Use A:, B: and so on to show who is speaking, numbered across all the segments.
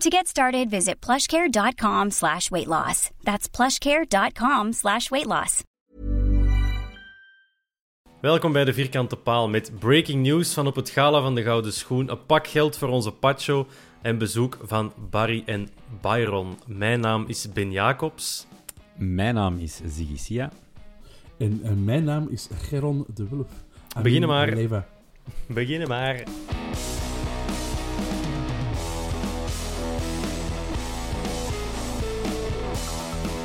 A: To get started, visit plushcare.com slash weight loss. That's plushcare.com slash weight loss.
B: Welkom bij de Vierkante Paal met breaking news van op het Gala van de Gouden Schoen, een pak geld voor onze Pacho en bezoek van Barry en Byron. Mijn naam is Ben Jacobs.
C: Mijn naam is Ziggy Sia.
D: En, mijn naam is Geron de. Amin
B: Beginnen maar. Beginnen maar.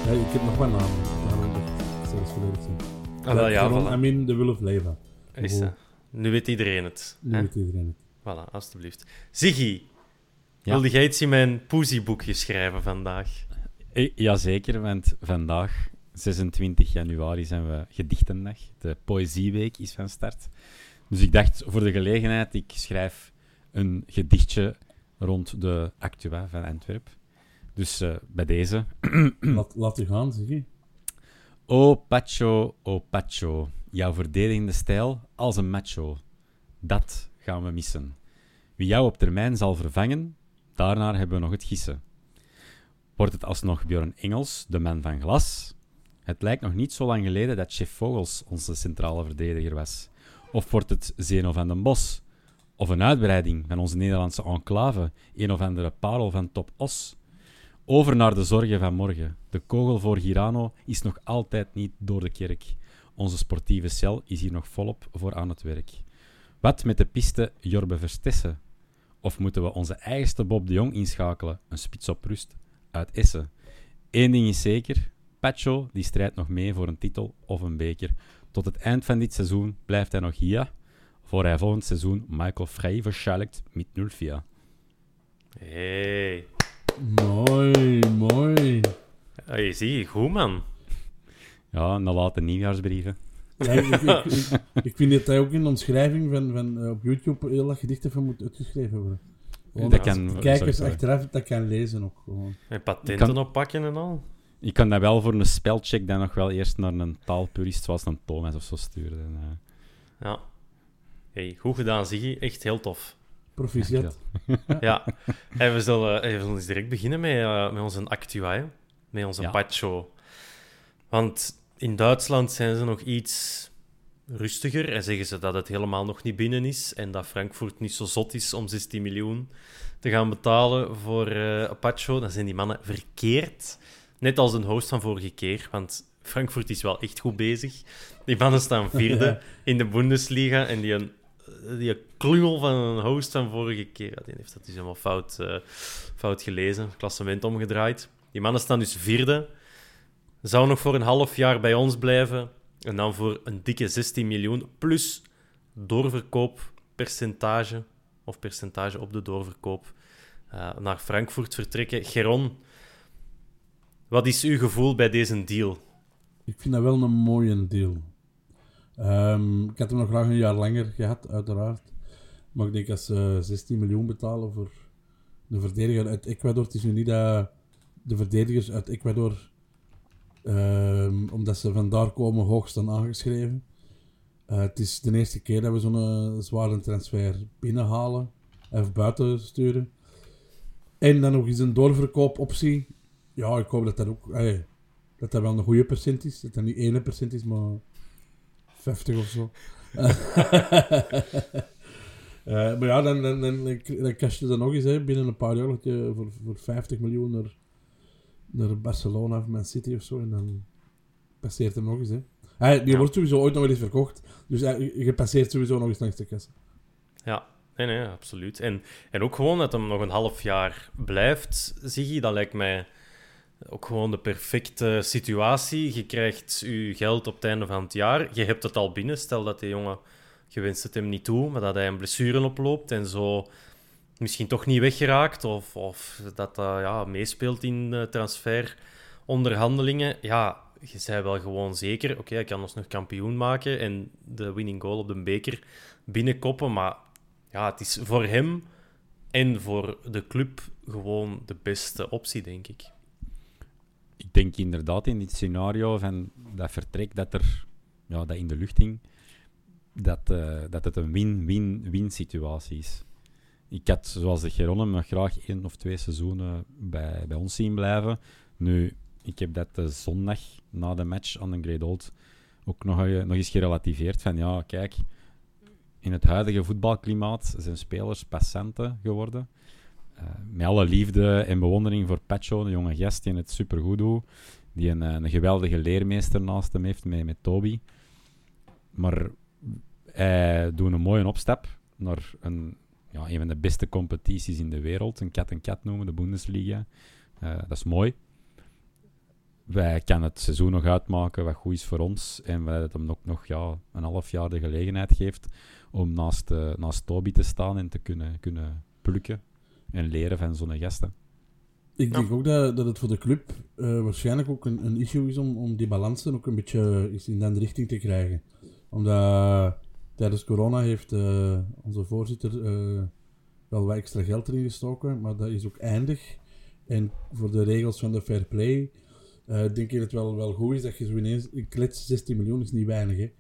D: Ja, ik heb nog wel namen. Daarom dat ik zelfs volledig zijn.
B: Ah, wel, ja, voilà.
D: Amin de Wulp Leva.
B: Is dat. Nu weet iedereen het.
D: Nu
B: hè?
D: weet iedereen het.
B: Voilà, alstublieft. Ziggy,
C: Ja.
B: wilde jij iets in mijn poesieboekje schrijven vandaag?
C: Eh, Jazeker, want vandaag, 26 januari, zijn we Gedichtendag. De Poëzieweek is van start. Dus ik dacht, voor de gelegenheid, ik schrijf een gedichtje rond de Actua van Antwerpen. Dus eh, bij deze.
D: Laat, laat u gaan, zeg je.
C: O Pacho, o Pacho, jouw verdedigende stijl als een macho. Dat gaan we missen. Wie jou op termijn zal vervangen, daarnaar hebben we nog het gissen. Wordt het alsnog Björn Engels, de man van glas? Het lijkt nog niet zo lang geleden dat Chef Vogels onze centrale verdediger was. Of wordt het Zeno van den Bos? Of een uitbreiding van onze Nederlandse enclave, een of andere parel van Top Os? Over naar de zorgen van morgen. De kogel voor Girano is nog altijd niet door de kerk. Onze sportieve cel is hier nog volop voor aan het werk. Wat met de piste Jorbe Verstessen? Of moeten we onze eigenste Bob de Jong inschakelen, een spits op rust, uit Essen? Eén ding is zeker, Pacho die strijdt nog mee voor een titel of een beker. Tot het eind van dit seizoen blijft hij nog hier, voor hij volgend seizoen Michael Frey verschalkt met 0-4.
B: Hey.
D: Mooi, mooi.
B: Je, goed man.
C: Ja, en dan later nieuwjaarsbrieven.
D: Ja, ik, ik, ik, ik vind dat hij ook in de omschrijving van, van eh, op YouTube heel dat gedichten van moet uitgeschreven worden. Gewoon
C: Dat kan-
D: de kijkers achteraf dat kan lezen ook gewoon.
B: Met patenten
C: Kan-
B: oppakken en al.
C: Ik kan dat wel voor een spelcheck dan nog wel eerst naar een taalpurist zoals een Thomas of zo sturen. En, eh,
B: Ja. Hey, goed gedaan, Ziggy. Echt heel tof.
D: Proficiat.
B: Ja. En we zullen, eh, we zullen eens direct beginnen met, eh, met onze Actua, hè. met onze
C: Ja.
B: Pacho. Want in Duitsland zijn ze nog iets rustiger en zeggen ze dat het helemaal nog niet binnen is en dat Frankfurt niet zo zot is om 16 miljoen te gaan betalen voor eh Pacho. Dan zijn die mannen verkeerd. Net als een host van vorige keer, want Frankfurt is wel echt goed bezig. Die mannen staan vierde
D: Ja.
B: in de Bundesliga en die, een, die klungel van een host van vorige keer, die heeft dat dus helemaal fout, eh, fout gelezen, klassement omgedraaid. Die mannen staan dus vierde. Zou nog voor een half jaar bij ons blijven. En dan voor een dikke 16 miljoen plus doorverkooppercentage of percentage op de doorverkoop eh, naar Frankfurt vertrekken. Geron, wat is uw gevoel bij deze deal?
D: Ik vind dat wel een mooie deal. Ehm, ik had hem nog graag een jaar langer gehad, uiteraard. Maar ik denk als ze 16 miljoen betalen voor een verdediger uit Ecuador, het is nu niet dat de verdedigers uit Ecuador Ehm, omdat ze vandaar komen hoog staan aangeschreven. Eh, het is de eerste keer dat we zo'n eh, zware transfer binnenhalen of buiten sturen. En dan nog eens een doorverkoopoptie. Ja, ik hoop dat dat ook eh, dat dat wel een goede percent is. Dat dat niet 1 percent is, maar 50 of zo. Eh, maar ja, dan, dan, dan, dan cash je dan nog eens hè, binnen een paar jaar dat je voor, voor 50 miljoen naar, naar Barcelona of Man City of zo. En dan passeert hem nog eens. Hè. Hij, die
B: Ja.
D: wordt sowieso ooit nog wel eens verkocht. Dus hij- je passeert sowieso nog eens langs de kassa.
B: Ja, nee, nee, absoluut. En, en ook gewoon dat hem nog een half jaar blijft, Ziggy, dat lijkt mij ook gewoon de perfecte situatie. Je krijgt je geld op het einde van het jaar. Je hebt het al binnen. Stel dat die jongen, je het hem niet toe, maar dat hij een blessure oploopt en zo misschien toch niet weggeraakt of, of dat dat ja, meespeelt in de transferonderhandelingen. Ja, je zei wel gewoon zeker, oké, hij kan ons nog kampioen maken en de winning goal op de beker binnenkoppen, maar ja, het is voor hem en voor de club gewoon de beste optie, denk ik.
C: Ik denk inderdaad in dit scenario van dat vertrek dat er ja, dat in de lucht hing, dat, eh, dat het een win-win-win situatie is. Ik had, zoals de Geronim, nog graag één of twee seizoenen bij, bij ons zien blijven. Nu, ik heb dat de zondag na de match aan de Great Old ook nog, eh, nog eens gerelativeerd. Van ja, kijk, in het huidige voetbalklimaat zijn spelers passanten geworden. Eh, met alle liefde en bewondering voor Pacho, de jonge gast die het supergoed doet. Die een, eh, een geweldige leermeester naast hem heeft met, met Toby. Maar hij doet een mooie opstap naar een, ja, een van de beste competities in de wereld. Een cat-en-cat noemen, de Bundesliga. Eh, dat is mooi. Wij kunnen het seizoen nog uitmaken wat goed is voor ons. En wij het hem ook nog ja, een half jaar de gelegenheid geeft om naast, eh, naast Toby te staan en te kunnen, kunnen plukken en leren van zo'n gasten.
D: Ik
B: Ja.
D: denk ook dat, dat het voor de club eh, waarschijnlijk ook een, een issue is om, om die balansen ook een beetje eens in de richting te krijgen. Omdat tijdens corona heeft eh, onze voorzitter eh, wel wat extra geld erin gestoken, maar dat is ook eindig. En voor de regels van de fair play eh, denk ik dat het wel, wel goed is dat je zo ineens, een klets 16 miljoen is niet weinig, hè.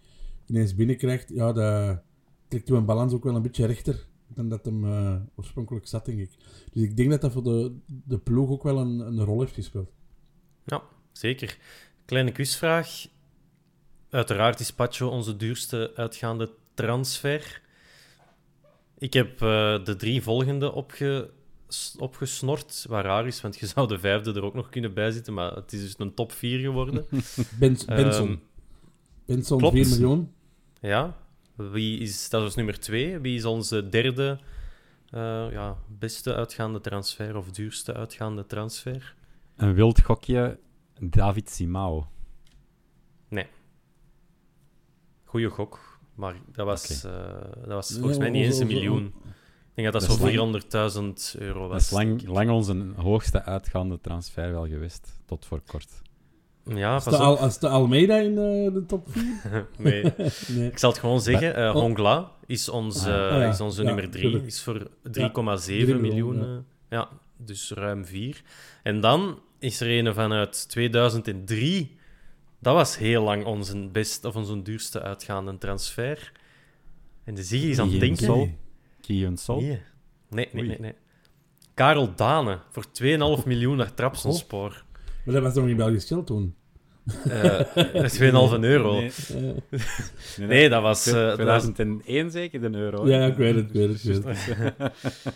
D: ineens binnenkrijgt. Ja, dat trekt een balans ook wel een beetje rechter dan dat hem eh, oorspronkelijk zat, denk ik. Dus ik denk dat dat voor de, de ploeg ook wel een, een rol heeft gespeeld.
B: Ja, zeker. Kleine quizvraag. Uiteraard is Pacho onze duurste uitgaande transfer. Ik heb eh, de drie volgende opge, opgesnort, wat raar is, want je zou de vijfde er ook nog kunnen bijzitten, maar het is dus een top 4 geworden.
D: Bens, Benson.
B: Ehm,
D: Benson,
B: klopt.
D: 4 miljoen.
B: ja, wie is, dat is nummer 2. Wie is onze derde eh, ja, beste uitgaande transfer of duurste uitgaande transfer?
C: Een wild gokje, David Simao.
B: Goeie gok, maar dat was, eh, dat was
D: Nee,
B: volgens mij niet eens een
D: onze-
B: miljoen. Ik denk dat dat,
C: Dat
B: zo
C: is
B: 400.000 euro was.
C: Dat is lang, lang onze hoogste uitgaande transfer wel geweest, tot voor kort.
B: Ja,
D: Als de, Al, Almeida in eh, de top 4?
B: nee.
D: nee.
B: Ik zal het gewoon zeggen. eh
D: Oh.
B: Hongla is onze,
C: Ah,
D: ja.
B: is onze
D: Ja,
B: nummer 3.
D: tuurlijk.
B: Is voor 3,7
D: drie miljoen,
B: miljoen.
D: ja.
B: eh, ja, dus ruim 4. En dan is er een vanuit 2003. Dat was heel lang onze best of onze duurste uitgaande transfer. En de Ziggy is aan het denken.
C: Sol. Sol.
B: Nee. Nee, nee, nee, nee. Karel Dane voor 2,5 miljoen naar Trapsonspoor.
D: Maar dat was nog in Belgisch geld toen.
B: Eh 2,5 euro. Nee,
C: Nee,
B: dat was... eh, dat was
C: 2001 zeker, de euro.
D: Ja, ik weet het, weet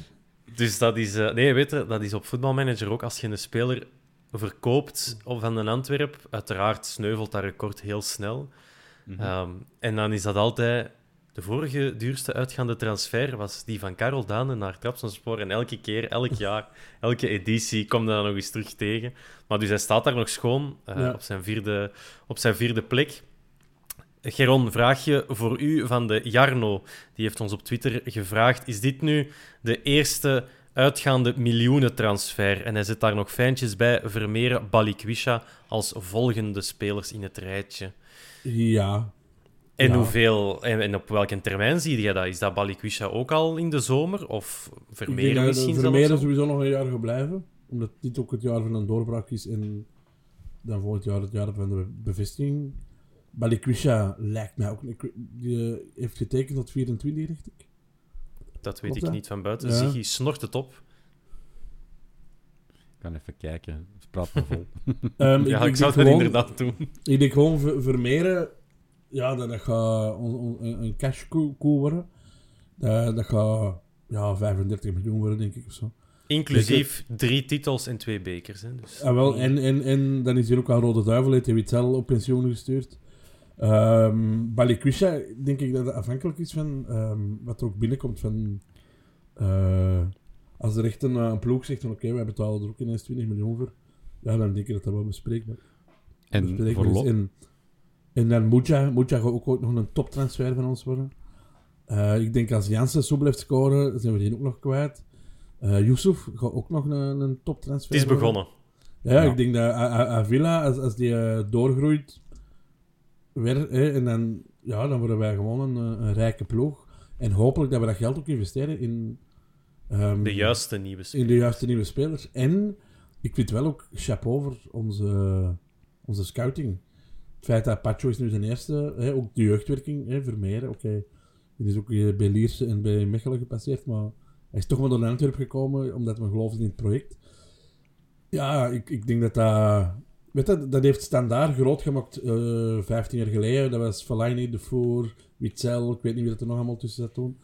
B: dus dat is... eh, nee, weet je, dat is op voetbalmanager ook. Als je een speler verkoopt of van een Antwerp, uiteraard sneuvelt dat record heel snel.
C: Mhm.
B: Ehm, en dan is dat altijd... De vorige duurste uitgaande transfer was die van Karel Dane naar Trabzonspor. En elke keer, elk jaar, elke editie komt dat nog eens terug tegen. Maar dus hij staat daar nog schoon eh,
D: Ja.
B: op, zijn vierde, op zijn vierde plek. Geron, vraagje voor u van de Jarno. Die heeft ons op Twitter gevraagd: Is dit nu de eerste uitgaande miljoenentransfer? En hij zet daar nog fijntjes bij: Vermeeren, Balikwisha als volgende spelers in het rijtje.
D: Ja.
B: En,
D: Ja.
B: hoeveel, en, en op welke termijn zie je dat? Is dat Balikwisha ook al in de zomer? Of
D: Ik denk
B: Vermeeren
D: dat
B: misschien zelfs? al?
D: sowieso nog een jaar gaat blijven. Omdat dit ook het jaar van een doorbraak is. En dan volgend jaar het jaar van de bevestiging. Balikwisha lijkt mij ook... Die eh, heeft getekend tot 24, dacht ik.
B: Dat weet
D: Klopt,
B: ik niet van buiten.
D: Ja.
B: Ziggy snort het op.
C: Ik kan even kijken. Praat me vol.
D: Ehm,
B: Ja, ik, zou het
D: gewoon-
B: inderdaad doen.
D: Ik denk gewoon Ver- Vermeeren, ja, dat, dat gaat een een cash cool worden. Dat, dat gaat ja, 35 miljoen worden, denk ik, of zo.
B: Inclusief drie titels en twee bekers. Hè. Dus
D: Ah, wel, en, en, en dan is hier ook aan Rode Duivel, heeft Witzel op pensioen gestuurd. Ehm Balikwisha, denk ik dat het afhankelijk is van ehm, wat er ook binnenkomt van... eh, als er echt een, eh, een ploeg zegt van oké, wij betalen er ook ineens 20 miljoen voor, ja, dan denk ik dat dat wel bespreekbaar,
C: En
D: bespreekbaar
C: voor
D: is. En, en dan Muja, Muja gaat ook ooit nog een toptransfer van ons worden. Eh, ik denk als Jansen zo blijft scoren, zijn we die ook nog kwijt. Eh Yusuf gaat ook nog een, een toptransfer
B: het is
D: worden.
B: begonnen.
D: Ja,
C: Ja.
D: ik denk dat Avila, als, als die eh, doorgroeit, weer, en dan, ja, dan worden wij gewoon een, een rijke ploeg. En hopelijk dat we dat geld ook investeren in, ehm,
B: De juiste nieuwe
D: in
B: speler.
D: de juiste nieuwe spelers. En ik vind wel ook chapeau voor onze, onze scouting. Het feit dat Pacho is nu zijn eerste, hè, ook de jeugdwerking, hè, Vermeer, oké. Die is ook eh, bij Lierse en bij Mechelen gepasseerd, maar hij is toch maar naar Antwerpen gekomen, omdat we geloofden in het project. Ja, ik, ik denk dat dat... Weet je, dat heeft standaard groot gemaakt eh 15 jaar geleden. Dat was Fellaini, De Voer, Witzel, ik weet niet wie dat er nog allemaal tussen zat toen.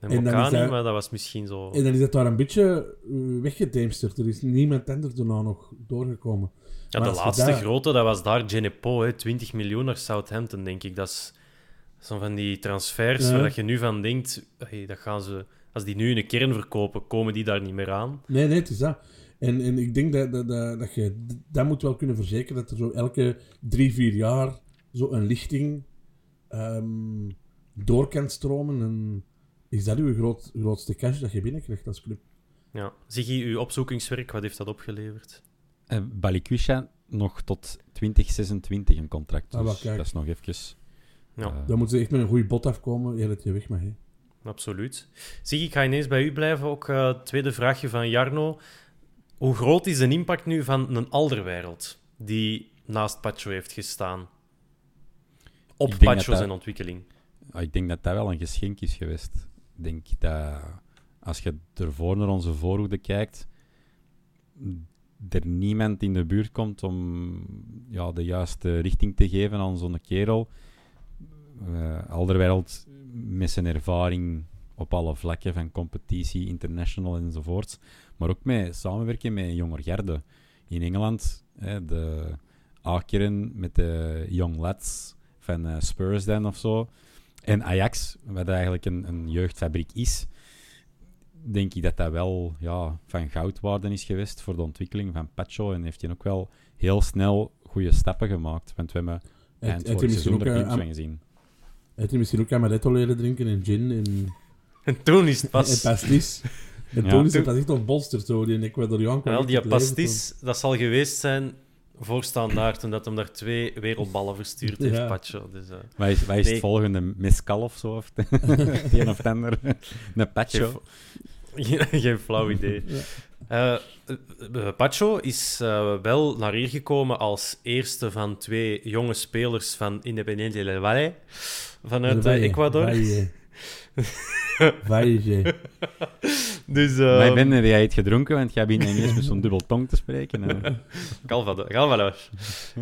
B: En
D: en dan is hij-
B: maar dat was misschien zo...
D: En dan is dat daar een beetje uh, weggedemsterd. Er is niemand anders daarna nog doorgekomen.
B: Ja, de
D: je
B: laatste
D: daar-
B: grote, dat was daar Genepo, hè, 20 miljoen naar Southampton, denk ik. Dat is zo van die transfers
D: Ja.
B: waar je nu van denkt, hey, dat gaan ze, als die nu in de kern verkopen, komen die daar niet meer aan.
D: Nee, nee, het is dat. En, en ik denk dat, dat, dat, dat je dat moet wel kunnen verzekeren dat er zo elke drie, vier jaar zo een lichting ehm, door kan stromen. En is dat uw groot, grootste cash dat je binnenkrijgt als club?
B: Ja. Ziggy, uw opzoekingswerk, wat heeft dat opgeleverd?
C: Eh, Balikwisha nog tot 2026 een contract.
D: Ah,
C: Dus
D: kijk.
C: dat is nog even...
B: Ja.
C: eh,
D: Dan moeten ze echt met een goede bot afkomen eer dat je weg mag. Hè.
B: Absoluut. Ziggy, ik ga ineens bij u blijven. Ook eh tweede vraagje van Jarno. Hoe groot is de impact nu van een Alderwereld die naast Pacho heeft gestaan? Op Pacho zijn ontwikkeling.
C: Ah, Ik denk dat dat wel een geschenk is geweest. Ik denk dat als je ervoor naar onze voorhoede kijkt, er niemand in de buurt komt om ja, de juiste richting te geven aan zo'n kerel. Eh Alderwereld met zijn ervaring op alle vlakken van competitie, international enzovoorts, maar ook met samenwerken met Jonger Gerde. In Engeland, hè, de A-kern met de Young Lads van eh, Spurs dan of zo. En Ajax, wat eigenlijk een, een jeugdfabriek is, denk ik dat dat wel ja, van goudwaarde is geweest voor de ontwikkeling van Pacho. En heeft hij ook wel heel snel goede stappen gemaakt. Want we hebben
D: Heeft-
C: eind vorig seizoen
D: ook,
C: er
D: eh, aan-
C: gezien.
D: Heeft hij misschien ook amaretto leren drinken en gin en,
B: En toen is het
D: en
B: pas...
D: pastis. En
C: Ja.
D: toen is het pas echt ontbolsterd, zo, die Ecuadoriaan.
B: Wel, die
D: leven
B: pastis, dat zal geweest zijn voorstaan daar, toen dat hem daar twee wereldballen verstuurd heeft,
D: Ja.
B: Pacho. Dus, eh,
C: Wat is, wat is
B: Nee.
C: het volgende? Mescal of zo? Of het een of het ander? Een Pacho?
B: Geen, geen flauw idee. Eh, eh, Pacho is eh, wel naar hier gekomen als eerste van twee jonge spelers van Independiente del Valle vanuit Ecuador.
D: Valle. Valle.
B: Dus
C: Wij
B: uh,
C: ben jij het gedronken, want jij begint ineens met zo'n dubbel tong te spreken. eh.
B: Calvados.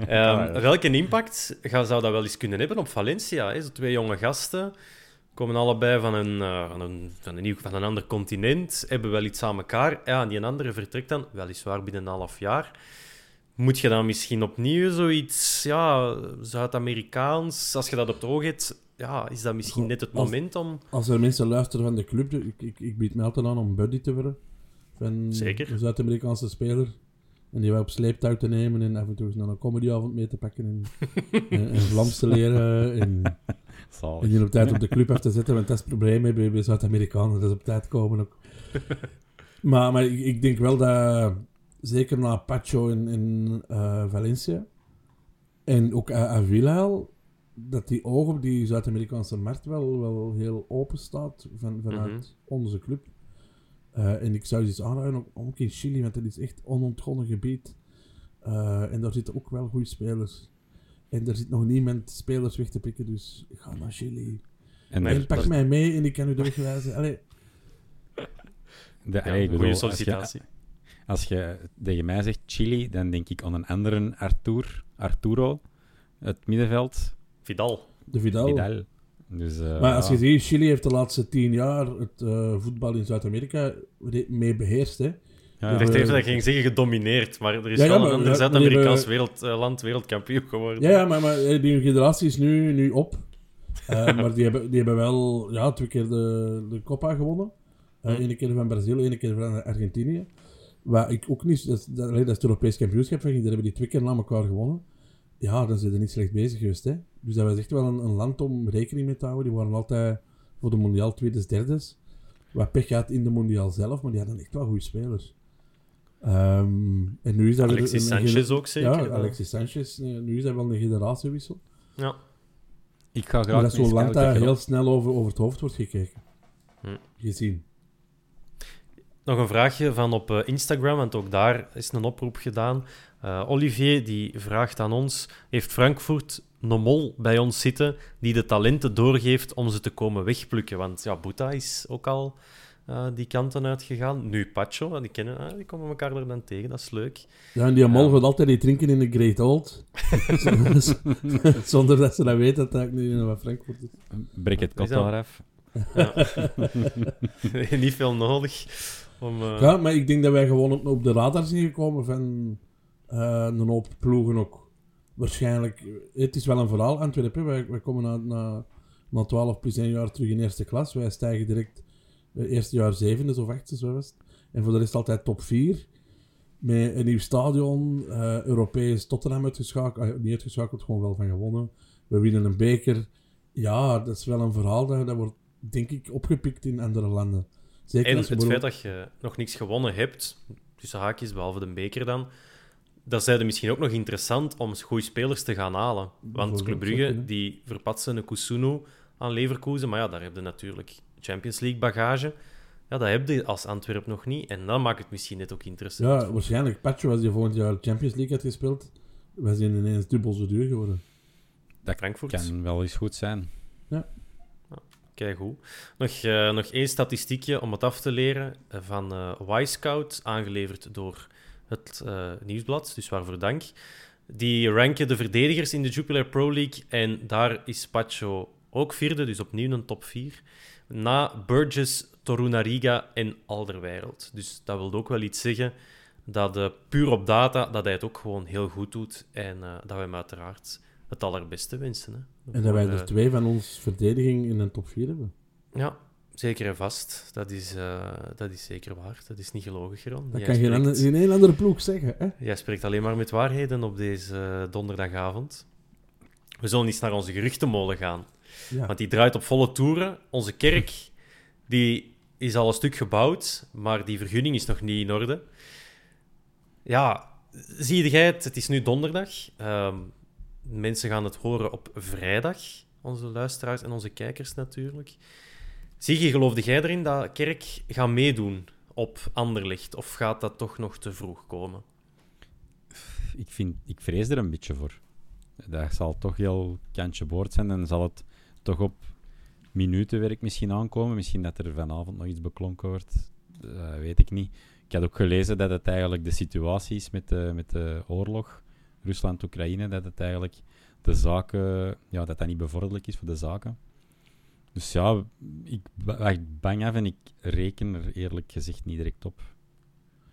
B: Ehm, welke impact zou dat wel eens kunnen hebben op Valencia? Hè? Zo twee jonge gasten komen allebei van een, eh, van, een, van, een nieuw, van een ander continent, hebben wel iets aan elkaar. Ja, en die andere vertrekt dan, weliswaar binnen een half jaar. Moet je dan misschien opnieuw zoiets, ja, Zuid-Amerikaans, als je dat op het oog hebt, ja, is dat misschien net het
D: als-
B: moment om...
D: Als er mensen luisteren van de club, ik, ik, ik bied me altijd aan om buddy te worden. Van
B: Zeker.
D: een Zuid-Amerikaanse speler. En die wij op sleeptouw te nemen en af en toe eens naar een comedyavond mee te pakken. En, en, en Vlaams te leren. En,
C: Zalig.
D: en die op tijd op de club af te zetten. Want dat is het probleem bij, bij Zuid-Amerikanen. Dat is op tijd komen ook. maar maar ik, ik denk wel dat, zeker na Pacho in, in eh, Valencia. En ook A- Avila, dat die oog op die Zuid-Amerikaanse markt wel, wel heel open staat van, vanuit
B: Mhm.
D: onze club. Eh, en ik zou eens aanraden, ook, ook in Chili, want dat is echt onontgonnen gebied. Eh, en daar zitten ook wel goede spelers. En er zit nog niemand spelers weg te pikken, dus ga naar Chili.
C: En
D: En pak mij mee en ik kan u. Allee,
C: de,
B: Ja,
C: allee, ik bedoel,
B: goede
C: als je-
B: sollicitatie.
C: Als je tegen mij zegt Chili, dan denk ik aan een andere Artur, Arturo, het middenveld,
B: Vidal.
D: de Vidal.
C: Vidal. Dus, eh,
D: Maar als
C: ja.
D: je ziet, Chili heeft de laatste tien jaar het eh, voetbal in Zuid-Amerika mee beheerst. Hè.
C: Ja,
B: Ik dacht
D: Eh,
B: even dat je ging zeggen gedomineerd, maar er is
D: Ja, ja,
B: wel
D: maar-
B: een ander
D: ja,
B: Zuid-Amerikaans wereld, eh, land wereldkampioen geworden.
D: Ja, ja maar, maar eh, die generatie is nu, nu op. Eh, maar die hebben, die hebben wel ja, twee keer de, de Copa gewonnen. Eh Eén keer van Brazilië, één keer van Argentinië. Waar ik ook niet... Dat, is- dat, dat is het Europees kampioenschap. Daar hebben die twee keer na elkaar gewonnen. Ja, dan zijn ze niet slecht bezig geweest. Hè. Dus dat was echt wel een, een land om rekening mee te houden. Die waren altijd voor de mondiaal tweedes, derdes. Wat pech had in de mondiaal zelf, maar die hadden echt wel goede spelers. Ehm, en nu is dat
B: Alexis
D: een-
B: Sanchez ook zeker.
D: Ja, Alexis Sanchez. Nu is dat wel een generatiewissel.
B: Ja.
C: Ik ga graag
D: Maar dat is land
C: scouten,
D: dat heel snel over, over het hoofd wordt gekeken.
B: Hm.
D: Gezien.
B: Nog een vraagje van op eh, Instagram, want ook daar is een oproep gedaan. Eh, Olivier die vraagt aan ons: Heeft Frankfurt een mol bij ons zitten die de talenten doorgeeft om ze te komen wegplukken? Want ja, Boeta is ook al eh, die kanten uitgegaan. Nu Pacho, die, kennen, ah, die komen elkaar er dan tegen, dat is leuk.
D: Ja, en die
B: Ja.
D: gaat altijd die drinken in de Great Old. Zonder dat ze dat weten dat dat niet in Frankfurt is.
C: Breek het kot af.
B: Niet veel nodig om. eh,
D: Ja, maar ik denk dat wij gewoon op, op de radar zijn gekomen van eh, een hoop ploegen ook. Waarschijnlijk, het is wel een verhaal, Antwerpen. Wij, wij komen na, na, na 12 plus 1 jaar terug in eerste klas. Wij stijgen direct eh, eerste jaar zevende of achtste, zo was het. En voor de rest altijd top 4. Met een nieuw stadion, eh, Europees Tottenham uitgeschakeld. eh, niet uitgeschakeld, gewoon wel van gewonnen. We winnen een beker. Ja, dat is wel een verhaal dat, dat wordt, denk ik, opgepikt in andere landen. Zeker
B: En
D: als
B: het feit dat je nog niks gewonnen hebt, tussen haakjes, behalve de beker dan, dat zijn er misschien ook nog interessant om goede spelers te gaan halen. Want Club Brugge, die verpatsen een Kusunu aan Leverkusen, maar ja, daar heb je natuurlijk Champions League bagage. Ja, dat heb je als Antwerp nog niet. En dan maakt het misschien net ook interessant.
D: Ja, waarschijnlijk. Pacho, als hij volgend jaar Champions League had gespeeld, was hij ineens dubbel zo duur geworden.
C: Dat
B: Frankfurt.
C: kan wel eens goed zijn.
B: Kijk goed. Nog, eh, nog één statistiekje om het af te leren eh, van eh Y-Scout, aangeleverd door het eh, Nieuwsblad, dus waarvoor dank. Die ranken de verdedigers in de Jupiler Pro League en daar is Pacho ook vierde, dus opnieuw een top 4. Na Burgess, Torunariga en Alderweireld. Dus dat wil ook wel iets zeggen dat eh, puur op data dat hij het ook gewoon heel goed doet en eh, dat we hem uiteraard het allerbeste wensen. Hè,
D: En dat wij er
B: eh,
D: twee van ons verdediging in een top 4 hebben.
B: ja, zeker en vast. Dat is, dat is zeker waar. Dat is niet gelogen, Geron.
D: Dat
B: Jij
D: kan geen
B: spreekt,
D: ander, in één andere ploeg zeggen. Hè?
B: jij spreekt alleen maar met waarheden op deze donderdagavond. We zullen eens naar onze geruchtenmolen gaan.
D: Ja.
B: Want die draait op volle toeren. Onze kerk die is al een stuk gebouwd, maar die vergunning is nog niet in orde. Ja, zie jij het? Het is nu donderdag. Ehm, mensen gaan het horen op vrijdag. Onze luisteraars en onze kijkers natuurlijk. Zie je, geloofde jij erin dat kerk gaat meedoen op Anderlecht? Of gaat dat toch nog te vroeg komen?
C: Ik, vind, ik vrees er een beetje voor. Dat zal toch heel kantje boord zijn en zal het toch op minutenwerk misschien aankomen. Misschien dat er vanavond nog iets beklonken wordt. Dat weet ik niet. Ik had ook gelezen dat het eigenlijk de situatie is met de, met de oorlog, Rusland-Oekraïne, dat het eigenlijk de zaken, ja, dat dat niet bevorderlijk is voor de zaken. Dus ja, ik wacht bang af en ik reken er eerlijk gezegd niet direct op.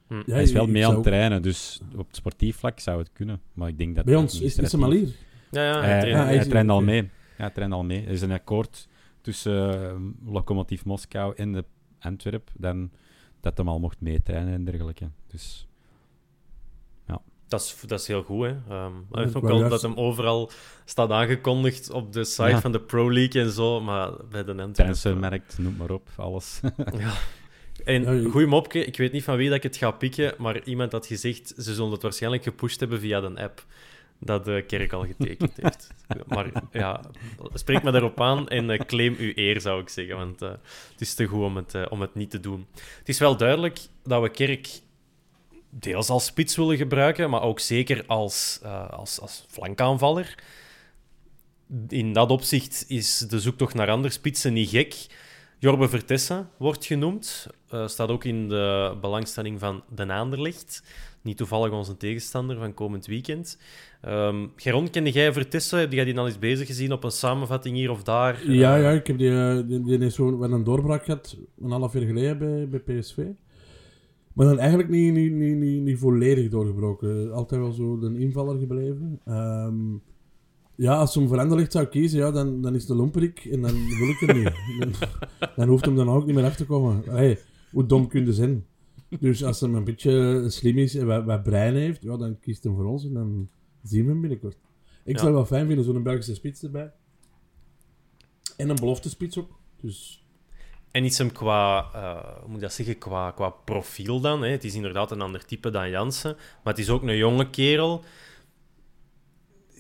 B: Hm.
D: Ja,
C: Hij is wel mee aan het trainen, dus op het sportief vlak zou het kunnen. Maar ik denk dat
D: Bij ons is, is hem
C: administratief-
D: al hier.
B: Ja, ja,
C: hij,
B: traint-
D: ja, hij
C: hij traint al mee. Ja, traint al mee. Er is een akkoord tussen uh, Lokomotief Moskou en de Antwerp dan dat hem al mocht meetrainen en dergelijke. Dus
B: Dat is, dat is heel goed, hè. Ehm
D: Ja,
B: hij heeft
D: ik
B: ook
D: juist-
B: dat hem overal staat aangekondigd op de site
C: Ja.
B: van de Pro League en zo, maar bij de Antwerp...
C: transfermarkt, noem maar op, alles.
B: Ja. En
D: Ja,
B: goeie mopje, ik weet niet van wie dat ik het ga pikken, maar iemand had gezegd, ze zullen het waarschijnlijk gepusht hebben via de app dat de kerk al getekend heeft. maar ja, spreek me daarop aan en eh, claim uw eer, zou ik zeggen, want eh, het is te goed om het, eh, om het niet te doen. Het is wel duidelijk dat we kerk deels als spits willen gebruiken, maar ook zeker als, als, als flankaanvaller. In dat opzicht is de zoektocht naar andere spitsen niet gek. Jorbe Vertessen wordt genoemd. Staat ook in de belangstelling van de Naanderlicht. Niet toevallig onze tegenstander van komend weekend. Um, Geron, kende jij Vertessen? Heb jij die al eens bezig gezien op een samenvatting hier of daar?
D: Ja, ja ik heb die, eh, die, die is zo met een doorbraak gehad een half jaar geleden bij, bij PSV. Maar dan eigenlijk niet, niet, niet, niet, niet volledig doorgebroken. Altijd wel zo een invaller gebleven. Um, ja, als hem voor Anderlecht zou kiezen, ja, dan, dan is de lomperik en dan wil ik er niet. Dan, dan, hoeft hem dan ook niet meer af te komen. Hey, hoe dom kun je zijn? Dus als hij een beetje slim is en wat, wat brein heeft, ja, dan kiest hij voor ons en dan zien we hem binnenkort. Ik zou het wel fijn vinden, zo'n Belgische spits erbij. En een belofte spits ook. Dus...
B: En is hem qua, uh, hoe moet ik dat zeggen, qua, qua profiel dan? Hè? Het is inderdaad een ander type dan Jansen, maar het is ook een jonge kerel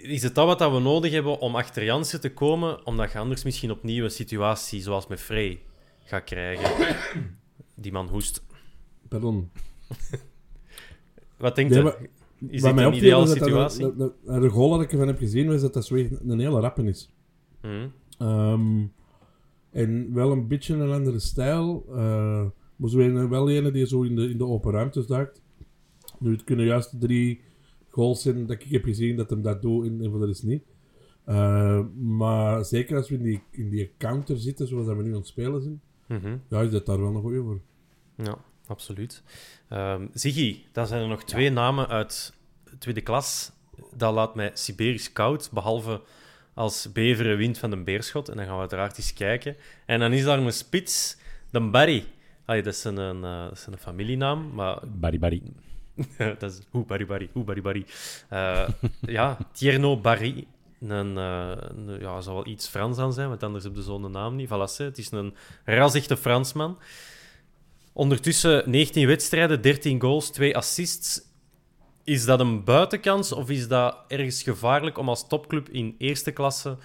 B: is het dat wat we nodig hebben om achter Jansen te komen, omdat je anders misschien opnieuw een situatie zoals met Frey gaat krijgen? Die man hoest.
D: Pardon.
B: wat denkt nee, Is dit een ideale situatie?
D: de, goal dat ik ervan heb gezien, is dat dat zo een hele rappen is. Mm. Um, en wel een beetje een andere stijl. Uh, maar zo wel een die zo in de, in de open ruimtes duikt. Nu, het kunnen juist drie goals zijn dat ik heb gezien dat hem dat doet en, en de rest niet. Uh, maar zeker als we in die, in die counter zitten, zoals dat we nu aan het spelen zijn, mm -hmm. ja, is dat daar wel nog goeie voor.
B: Ja, absoluut. Um, Ziggy, dan zijn er nog twee namen uit tweede klas. Dat laat mij Siberisch koud, behalve als Beveren wint van de Beerschot. En dan gaan we uiteraard eens kijken. En dan is daar een spits, de Barry. Allee, dat, is een, een, dat is een familienaam, maar...
C: Barry Barry.
B: dat is hoe Barry Barry, hoe Barry Barry. Uh, ja, Tierno Barry. Een, uh, een, ja, zal wel iets Frans aan zijn, want anders heb je zo'n naam niet. Voilà, het is een razichte Fransman. Ondertussen 19 wedstrijden, 13 goals, 2 assists. Is dat een buitenkans of is dat ergens gevaarlijk om als topclub in eerste klasse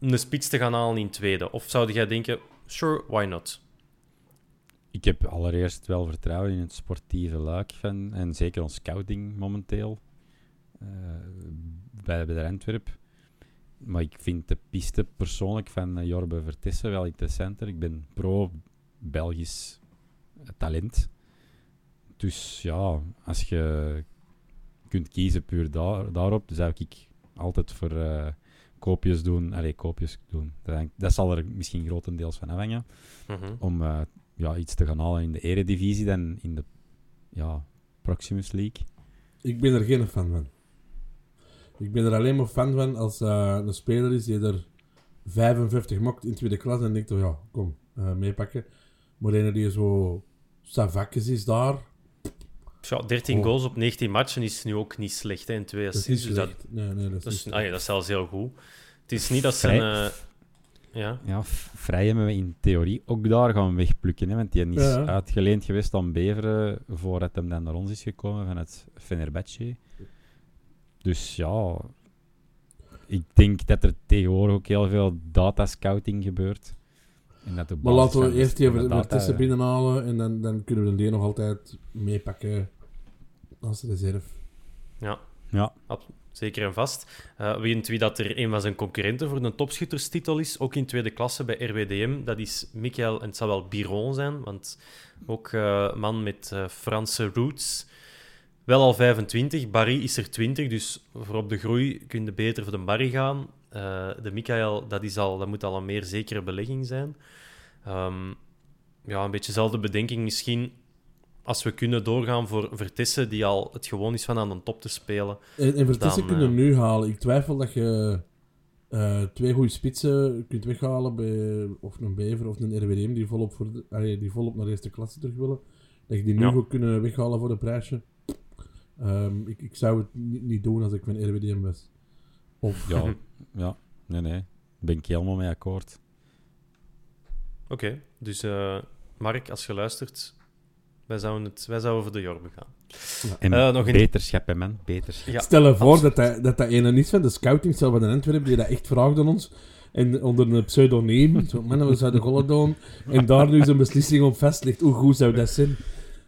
B: een spits te gaan halen in tweede? Of zou jij denken, sure, why not?
C: ik heb allereerst wel vertrouwen in het sportieve luik van, en zeker ons scouting momenteel uh, bij, bij de Antwerp. Maar ik vind de piste persoonlijk van uh, Jorbe Vertessen wel interessanter. Ik ben pro-Belgisch talent. Dus ja, als je kunt kiezen puur daar, daarop, dan zou ik altijd voor uh, koopjes doen. Allee, koopjes doen. Dat, dat, zal er misschien grotendeels van afhangen. Mm Om ja, iets te gaan halen in de eredivisie dan in de ja, Proximus League?
D: Ik ben er geen fan van. Ik ben er alleen maar fan van als uh, een speler is die er 55 mokt in tweede klas en denkt, oh ja, kom, uh, meepakken. Maar een die zo savakjes is daar.
B: Ja, 13 goals op 19 matchen is nu ook niet slecht hè, in twee assists.
D: Dus dat, nee, nee, dat,
B: dat, is, ah, ja, dat is zelfs heel goed. Het is niet dat ze een, ja.
C: ja, vrij hebben we in theorie ook daar gaan wegplukken. Hè, want die is uitgeleend geweest aan Beveren voordat hem dan naar ons is gekomen van het Fenerbahce. Dus ja, ik denk dat er tegenwoordig ook heel veel datascouting gebeurt.
D: En dat maar laten we eerst even de tussen binnenhalen en dan, dan kunnen we de nog altijd meepakken als reserve.
B: Ja,
C: ja.
B: Zeker en vast. Uh, weet wie dat er een van zijn concurrenten voor een topschutterstitel is, ook in tweede klasse bij RWDM, dat is Michael, en het zal wel Biron zijn, want ook uh, man met uh, Franse roots. Wel al 25, Barry is er 20, dus voor op de groei kun je beter voor de Barry gaan. De Michael, dat, is al, dat moet al een meer zekere belegging zijn. Um, ja, een beetje dezelfde bedenking misschien als we kunnen doorgaan voor Vertissen, die al het gewoon is van aan de top te spelen.
D: En, en Vertissen kunnen uh, nu halen. Ik twijfel dat je uh, twee goede spitsen kunt weghalen bij of een Bever of een RWDM die volop, voor de, allee, die volop naar de eerste klasse terug willen. Dat je die nu ja. goed kunnen weghalen voor een prijsje. Um, ik, ik zou het niet, niet, doen als ik van RWDM was. Of...
C: Ja, ja, nee, nee. Ben ik helemaal mee akkoord.
B: Oké, okay, dus uh, Mark, als je luistert, wij zouden, het, wij zouden voor de Jorbe gaan.
C: Ja. En uh, nog beterschap, hè, man. Beterschap.
D: Ja, Stel je voor dat dat, dat dat ene is van de scouting van de Antwerpen, die dat echt vraagt aan ons. En onder een pseudoniem. Zo, man, we zouden gollen doen. En daar nu zo'n beslissing op vast ligt. Hoe goed zou dat zijn?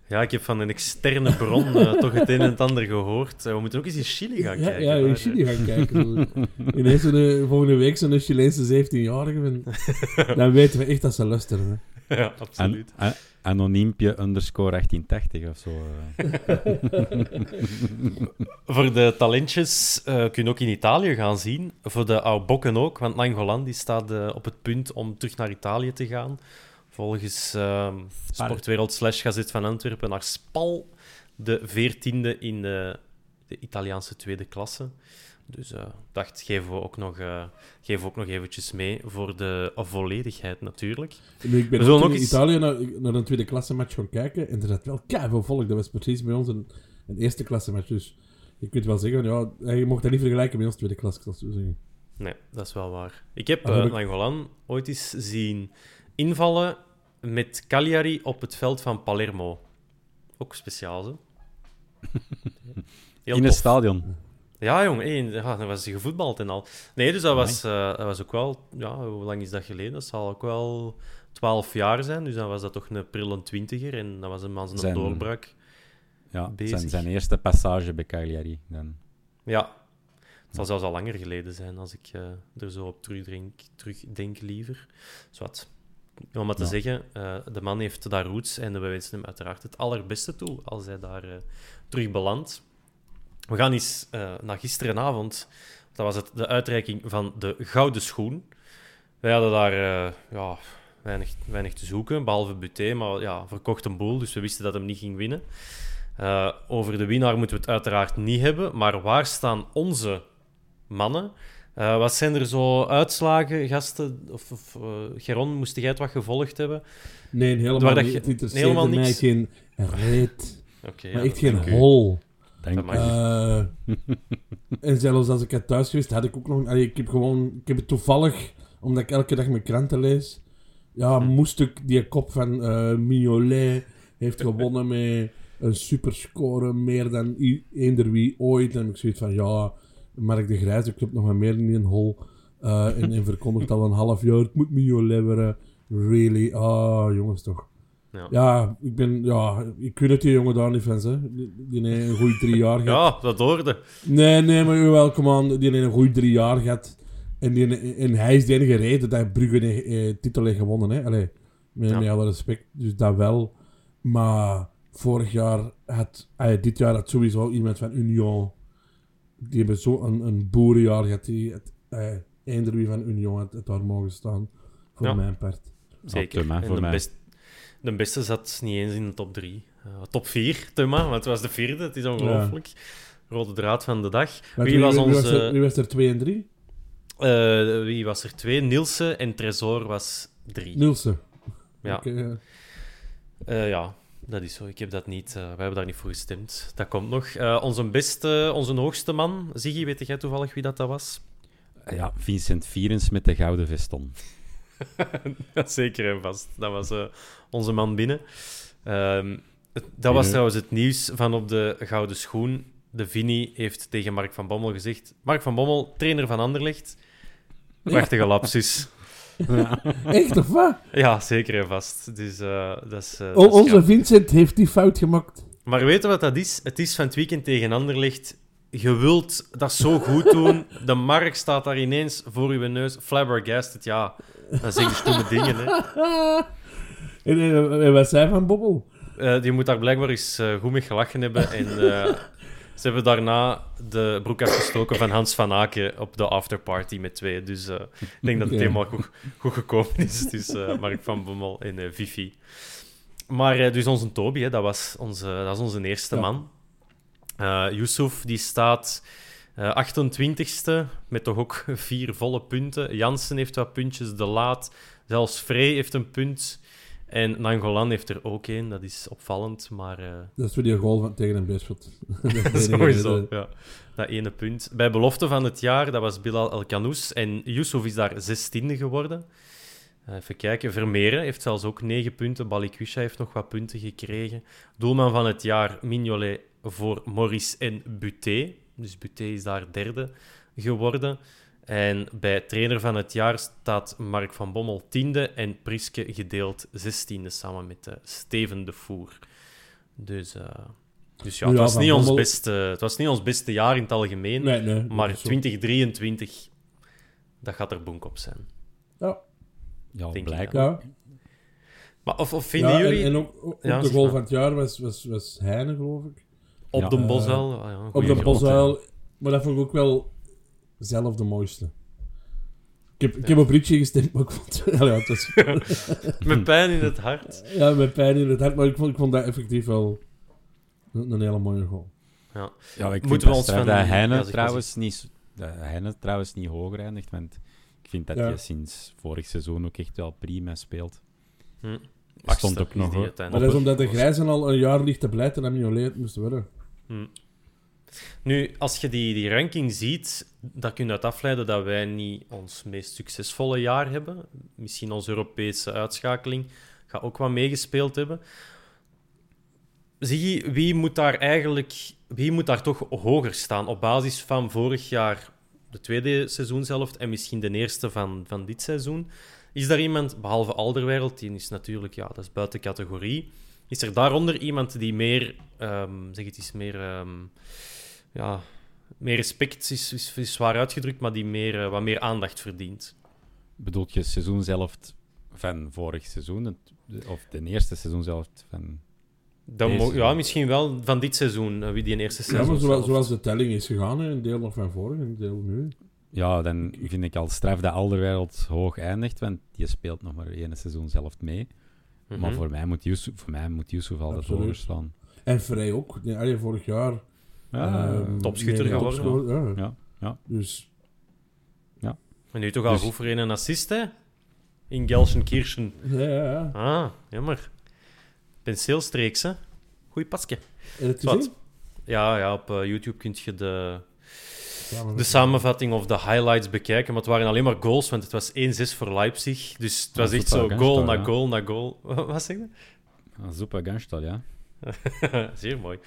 B: Ja, ik heb van een externe bron uh, toch het een en het ander gehoord. Uh, we moeten ook eens in Chili gaan
D: ja,
B: kijken.
D: Ja, in Chili gaan kijken. Ineens de volgende week zo'n Chileense 17-jarige. Dan weten we echt dat ze luisteren.
B: Hè. Ja, absoluut.
C: An anoniempje underscore 1880 of zo.
B: Voor de talentjes uh, kun je ook in Italië gaan zien. Voor de Aubokken ook, want Nangolan die staat op het punt om terug naar Italië te gaan. Volgens uh, Sportwereld slash Gazet van Antwerpen naar Spal, de veertiende in de, de, Italiaanse tweede klasse. Dus ik uh, dacht, geven we, ook nog, uh, geven we ook nog eventjes mee voor de volledigheid natuurlijk.
D: Nu, ik ben we ook in eens... Italië naar, naar, een tweede klasse match gaan kijken en er zat wel keihard volk. Dat was precies bij ons een, een eerste klasse match. Dus je kunt wel zeggen, ja, je mocht dat niet vergelijken met ons tweede klasse.
B: Nee, dat is wel waar. Ik heb uh, ooit eens zien invallen met Cagliari op het veld van Palermo. Ook speciaal, zo.
C: In het stadion.
B: Ja, jong, ja, dan was hij gevoetbald en al. Nee, dus dat was, uh, dat was ook wel... Ja, hoe lang is dat geleden? Dat zal ook wel 12 jaar zijn. Dus dan was dat toch een prille twintiger. En dat was een man zijn, doorbraak
C: ja, bezig. Zijn, zijn eerste passage bij Cagliari. Dan.
B: Ja. Het zal zelfs al langer geleden zijn als ik uh, er zo op terugdenk, terugdenk liever. Zwat om maar te zeggen, uh, de man heeft daar roots en we wensen hem uiteraard het allerbeste toe als hij daar uh, terug belandt. We gaan eens uh, naar gisterenavond. Dat was het, de uitreiking van de Gouden Schoen. Wij hadden daar ja, weinig, weinig te zoeken, behalve Buté, maar ja, verkocht een boel, dus we wisten dat hem niet ging winnen. over de winnaar moeten we het uiteraard niet hebben, maar waar staan onze mannen? Uh, wat zijn er zo uitslagen, gasten? Of, of uh, Geron, moest jij het wat gevolgd hebben?
D: Nee, helemaal niet. Het interesseert helemaal mij niks. geen reet. Okay, maar ja, echt geen hol.
C: Dank
D: uh, en zelfs als ik het thuis geweest, had ik ook nog... Allee, ik heb gewoon... Ik heb het toevallig, omdat ik elke dag mijn kranten lees... Ja, hm. moest ik die kop van Mignolet heeft gewonnen met een superscore, meer dan eender wie ooit. En ik zoiets van, ja Mark de Grijze club nog maar meer in een hol. Uh, en, en verkondigt al een half jaar, het moet Mignolet worden. Really? Ah, jongens toch. Ja. ja, ik ben... Ja, ik weet het die jongen daar niet van, hè. Die, die heeft een goede drie jaar
B: gehad. Ja, dat hoorde.
D: Nee, nee, maar wel, come on. Die heeft een goede drie jaar gehad. En, die, en hij is de enige reden dat Brugge de eh, titel heeft gewonnen, hè. Allee, met, ja. met alle respect. Dus dat wel. Maar vorig jaar had... Uh, dit jaar had sowieso iemand van Union die hebben zo een, een boerenjaar gehad. Die het eh, eender van Union het, het daar mogen staan. Voor mijn part.
B: Zeker. en de, best, de, beste zat niet eens in de top 3. Uh, eh, top 4, Thuma, want het was de vierde. Het is ongelooflijk. Rode draad van de dag.
D: Wie, was onze... Wie was, er, wie was er 2 en 3?
B: Uh, wie was er 2? Nielsen en Tresor was 3.
D: Nielsen.
B: Ja. Okay, ja. Uh, ja, dat is zo. Ik heb dat niet... Uh, wij hebben daar niet voor gestemd. Dat komt nog. Uh, onze beste, onze hoogste man, Ziggy, weet jij toevallig wie dat, dat was?
C: Ja, Vincent Vierens met de gouden veston.
B: Zeker en vast. Dat was uh, onze man binnen. Ehm, dat was trouwens het nieuws van op de gouden schoen. De Vini heeft tegen Mark van Bommel gezegd... Mark van Bommel, trainer van Anderlecht. Prachtige lapsus.
D: Ja. Echt of wat?
B: Ja, zeker en vast. Dus, uh, dat is, uh,
D: dat onze Vincent heeft die fout gemaakt.
B: Maar weet je wat dat is? Het is van het weekend tegen Anderlecht. Je wilt dat zo goed doen. De mark staat daar ineens voor je neus. Flabbergasted, ja. Dat zijn stomme dingen, hè.
D: En, en, wat zei Van Bobbel?
B: Uh, die moet daar blijkbaar eens goed mee gelachen hebben. En ze hebben daarna de broek afgestoken van Hans van Aken op de afterparty met twee. Dus uh, ik denk dat het helemaal goed, goed gekomen is. Dus uh, Mark van Bommel en uh, Vivi. Maar dus onze Toby, hè, dat, was onze, dat is onze eerste ja. man. Yusuf, die staat 28ste met toch ook vier volle punten. Jansen heeft wat puntjes, De Laat. Zelfs Frey heeft een punt. En Nangolan heeft er ook één, dat is opvallend, maar... Uh...
D: Dat is voor die goal van, tegen een Beerschot.
B: Sowieso, ja. Dat ene punt. Bij belofte van het jaar, dat was Bilal El Kanous. En Yusuf is daar zestiende geworden. Uh, even kijken, Vermeeren heeft zelfs ook negen punten. Balikwisha heeft nog wat punten gekregen. Doelman van het jaar, Mignolet voor Maurice en Buté. Dus Buté is daar derde geworden. En bij trainer van het jaar staat Mark van Bommel tiende en Priske gedeeld zestiende samen met uh, Steven de Voer. Dus, uh, dus ja,
D: Ja,
B: het, was niet ons beste, het was niet ons beste jaar in het algemeen.
D: Nee, nee.
B: maar
D: dat is zo.
B: 2023, dat gaat er bonk op zijn.
D: Ja,
C: Ja,
B: ik,
C: blijkbaar.
D: ja.
B: Maar of, of vinden
D: ja
B: jullie
D: En, en
B: Ja,
D: de goal
B: maar.
D: van het jaar was, was, was Heine, geloof ik.
B: op
C: Ja,
B: de
D: eh,
B: Bosuil... ah
D: Op de. Bosuil. Maar dat vond ik ook wel zelf de mooiste. Ik heb, ik heb op Richie gestemd, maar ik vond... Ja, ja, het was,
B: Met pijn in het hart.
D: ja, met pijn in het hart, maar ik vond, ik vond dat effectief wel een, een hele mooie goal.
C: Ja, ik
B: Moeten
C: vind
B: we
C: dat
B: ons
C: straf
B: van-
C: dat
B: ja,
C: Heine trouwens niet, dat Heine trouwens niet hoger eindigt, want ik vind dat
D: Ja.
C: hij sinds vorig seizoen ook echt wel prima speelt.
B: Hm.
C: Stond ook nog.
D: Maar dat is omdat de Grijzen al een jaar ligt te blijten en hem niet alleen moest worden.
B: Hm. Nu, als je die, die ranking ziet, dan kun je uit afleiden dat wij niet ons meest succesvolle jaar hebben. Misschien onze Europese uitschakeling gaat ook wat meegespeeld hebben. Zie je, wie moet daar eigenlijk wie moet daar toch hoger staan op basis van vorig jaar, de tweede seizoenshelft en misschien de eerste van, van dit seizoen? Is daar iemand, behalve Alderwereld, die is natuurlijk, ja, dat is buiten categorie. Is er daaronder iemand die meer, ehm, zeg het eens, meer, ehm, ja, meer respect is, is, is zwaar uitgedrukt, maar die meer, eh, wat meer aandacht verdient?
C: Bedoelt je seizoen zelf van vorig seizoen? Of de eerste seizoen zelf van...
B: Dan ja, misschien wel van dit seizoen, eh, wie die in eerste
D: Ja,
B: seizoen
D: maar zoals, de telling is gegaan, een deel nog van vorig en een deel nu.
C: Ja, dan vind ik al straf dat Alderwereld hoog eindigt, want je speelt nog maar één seizoen zelf mee.
B: Mhm.
C: Maar voor mij moet Yusuf, voor mij moet Yusuf altijd
D: Absoluut.
C: hoger staan.
D: En Vrij ook. Nee, allee, vorig jaar...
C: Ja,
D: ehm,
B: topschutter
D: nee,
B: geworden.
D: topscorer, ja.
C: Ja, ja.
D: Dus
B: En nu toch al
C: Dus-
B: goed voor een assist, hè? In Gelsenkirchen.
D: ja, ja, ja.
B: Ah, jammer. Penseelstreeks, hè? Goeie pasje. Ja, ja, op eh, YouTube kun je de,
D: Ja,
B: de samenvatting of de highlights bekijken. Maar het waren alleen maar goals, want het was 1-6 voor Leipzig. Dus het
C: Ja,
B: was echt zo goal na
C: ja.
B: goal na goal. Wat zeg je?
C: Super Ganstal, ja.
B: Zeer mooi.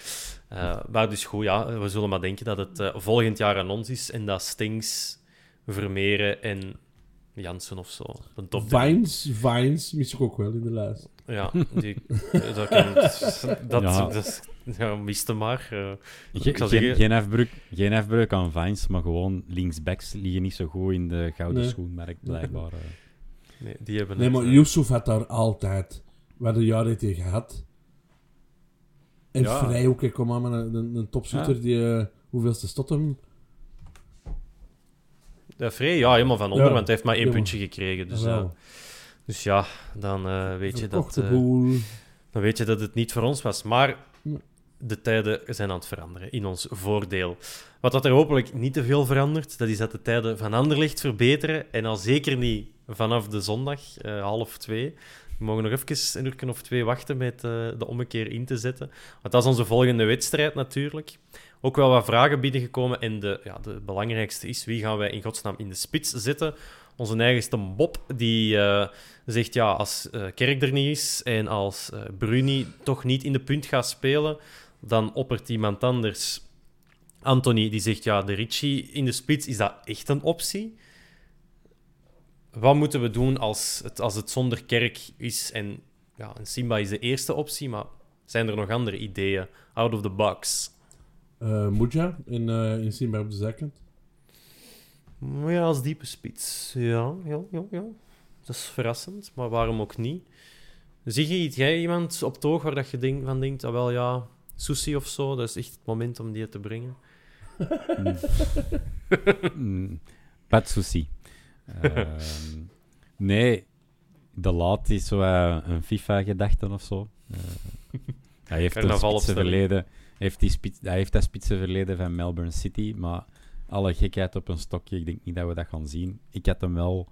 B: Eh, maar dus goed, ja, we zullen maar denken dat het eh, volgend jaar aan ons is en dat Stings, Vermeeren en Jansen of zo. De top.
D: Vines, Vines mis ik ook wel in de lijst.
B: Ja, die, dat, kan, dat,
C: Ja.
B: dat ja, miste maar. eh.
C: Ge- geen,
B: zeggen-
C: geen, afbreuk, geen afbreuk aan Vines, maar gewoon linksbacks liggen niet zo goed in de gouden
D: Nee.
C: schoenmerk, blijkbaar.
B: nee, die hebben
D: Nee,
B: het,
D: maar Yusuf had daar altijd. Wat een jaar heeft hij gehad. En
C: Ja.
D: Vrij ook, hè, kom aan, maar een, een, een topschutter
C: Ja.
D: die... eh, hoeveelste stot hem?
B: Ja, Vrij, ja, helemaal van onder,
D: Ja,
B: want hij heeft maar één puntje gekregen. Dus, eh, dus ja, dan, eh, weet je dat, dan weet je dat het niet voor ons was. Maar de tijden zijn aan het veranderen, in ons voordeel. Wat dat er hopelijk niet te veel verandert, dat is dat de tijden van Anderlecht verbeteren. En al zeker niet vanaf de zondag, half twee. We mogen nog even een uur of twee wachten met eh, de ommekeer in te zetten. Want dat is onze volgende wedstrijd natuurlijk. Ook wel wat vragen binnengekomen. En de, ja, de belangrijkste is, wie gaan wij in godsnaam in de spits zetten? Onze eigenste Bob, die eh, zegt, ja, als eh, Kerk er niet is en als eh, Bruni toch niet in de punt gaat spelen, dan oppert iemand anders. Anthony, die zegt, ja, de Ricci in de spits, is dat echt een optie? Wat moeten we doen als het, als het zonder Kerk is? En, ja, en Simba is de eerste optie, maar zijn er nog andere ideeën? Out of the box.
D: eh Muja in, eh in Simba op de.
B: Maar Ja, als diepe spits. Ja, ja, ja, ja. Dat is verrassend, maar waarom ook niet? Zie je iets, jij iemand op het oog waar dat je denk, van denkt, ah wel ja, Susi of zo, dat is echt het moment om die te brengen?
C: Mm, Pas de souci. Ehm, nee, de laat is zo eh, een FIFA-gedachte of zo. Eh, hij heeft een
B: Carnavalopstelling.
C: spitsenverleden. Heeft die spits, hij heeft dat spitsenverleden van Melbourne City, maar alle gekheid op een stokje, ik denk niet dat we dat gaan zien. Ik had hem wel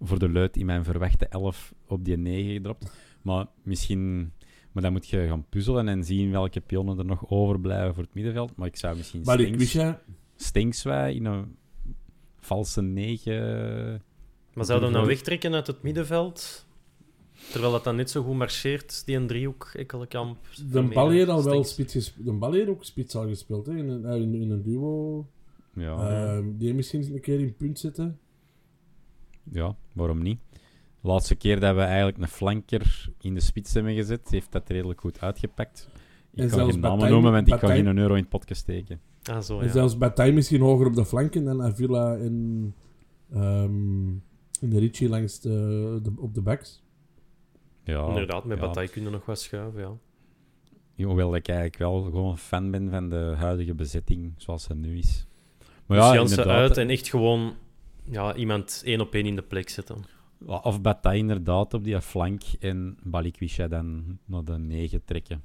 C: voor de luid in mijn verwachte 11 op die 9 gedropt. Maar misschien... Maar dan moet je gaan puzzelen en zien welke pionnen er nog overblijven voor het middenveld. Maar ik zou misschien
D: Maar
C: Stenks-
D: Quisha,
C: Stinkswij in een valse 9.
B: Maar zou hem dan wegtrekken uit het middenveld? Terwijl dat dan net zo goed marcheert, die een driehoek, Ekkelenkamp...
D: de bal heeft al wel spits gespeeld. De bal heeft ook spits al gespeeld, hè, in, een, eh, in, in een duo.
C: Ja,
D: Ehm, die misschien een keer in punt zetten.
C: ja, waarom niet? De laatste keer dat we eigenlijk een flanker in de spits hebben gezet, heeft dat redelijk goed uitgepakt. Ik kan geen namen noemen, want ik kan geen euro in het podcast steken.
B: Ah, zo,
D: En
B: ja.
D: zelfs Bataille misschien hoger op de flanken dan Avila en, ehm en de Ricci langs de, de- op de backs.
C: Ja,
B: Inderdaad, met
C: ja.
B: Bataille kunnen nog wat schuiven, ja.
C: Hoewel ik eigenlijk wel gewoon fan ben van de huidige bezetting zoals ze nu is. Maar
B: dus
C: ja,
B: Jansen uit en echt gewoon ja, iemand één op één in de plek zetten.
C: Of Bataille inderdaad op die flank en Balikwisha dan naar de 9 trekken.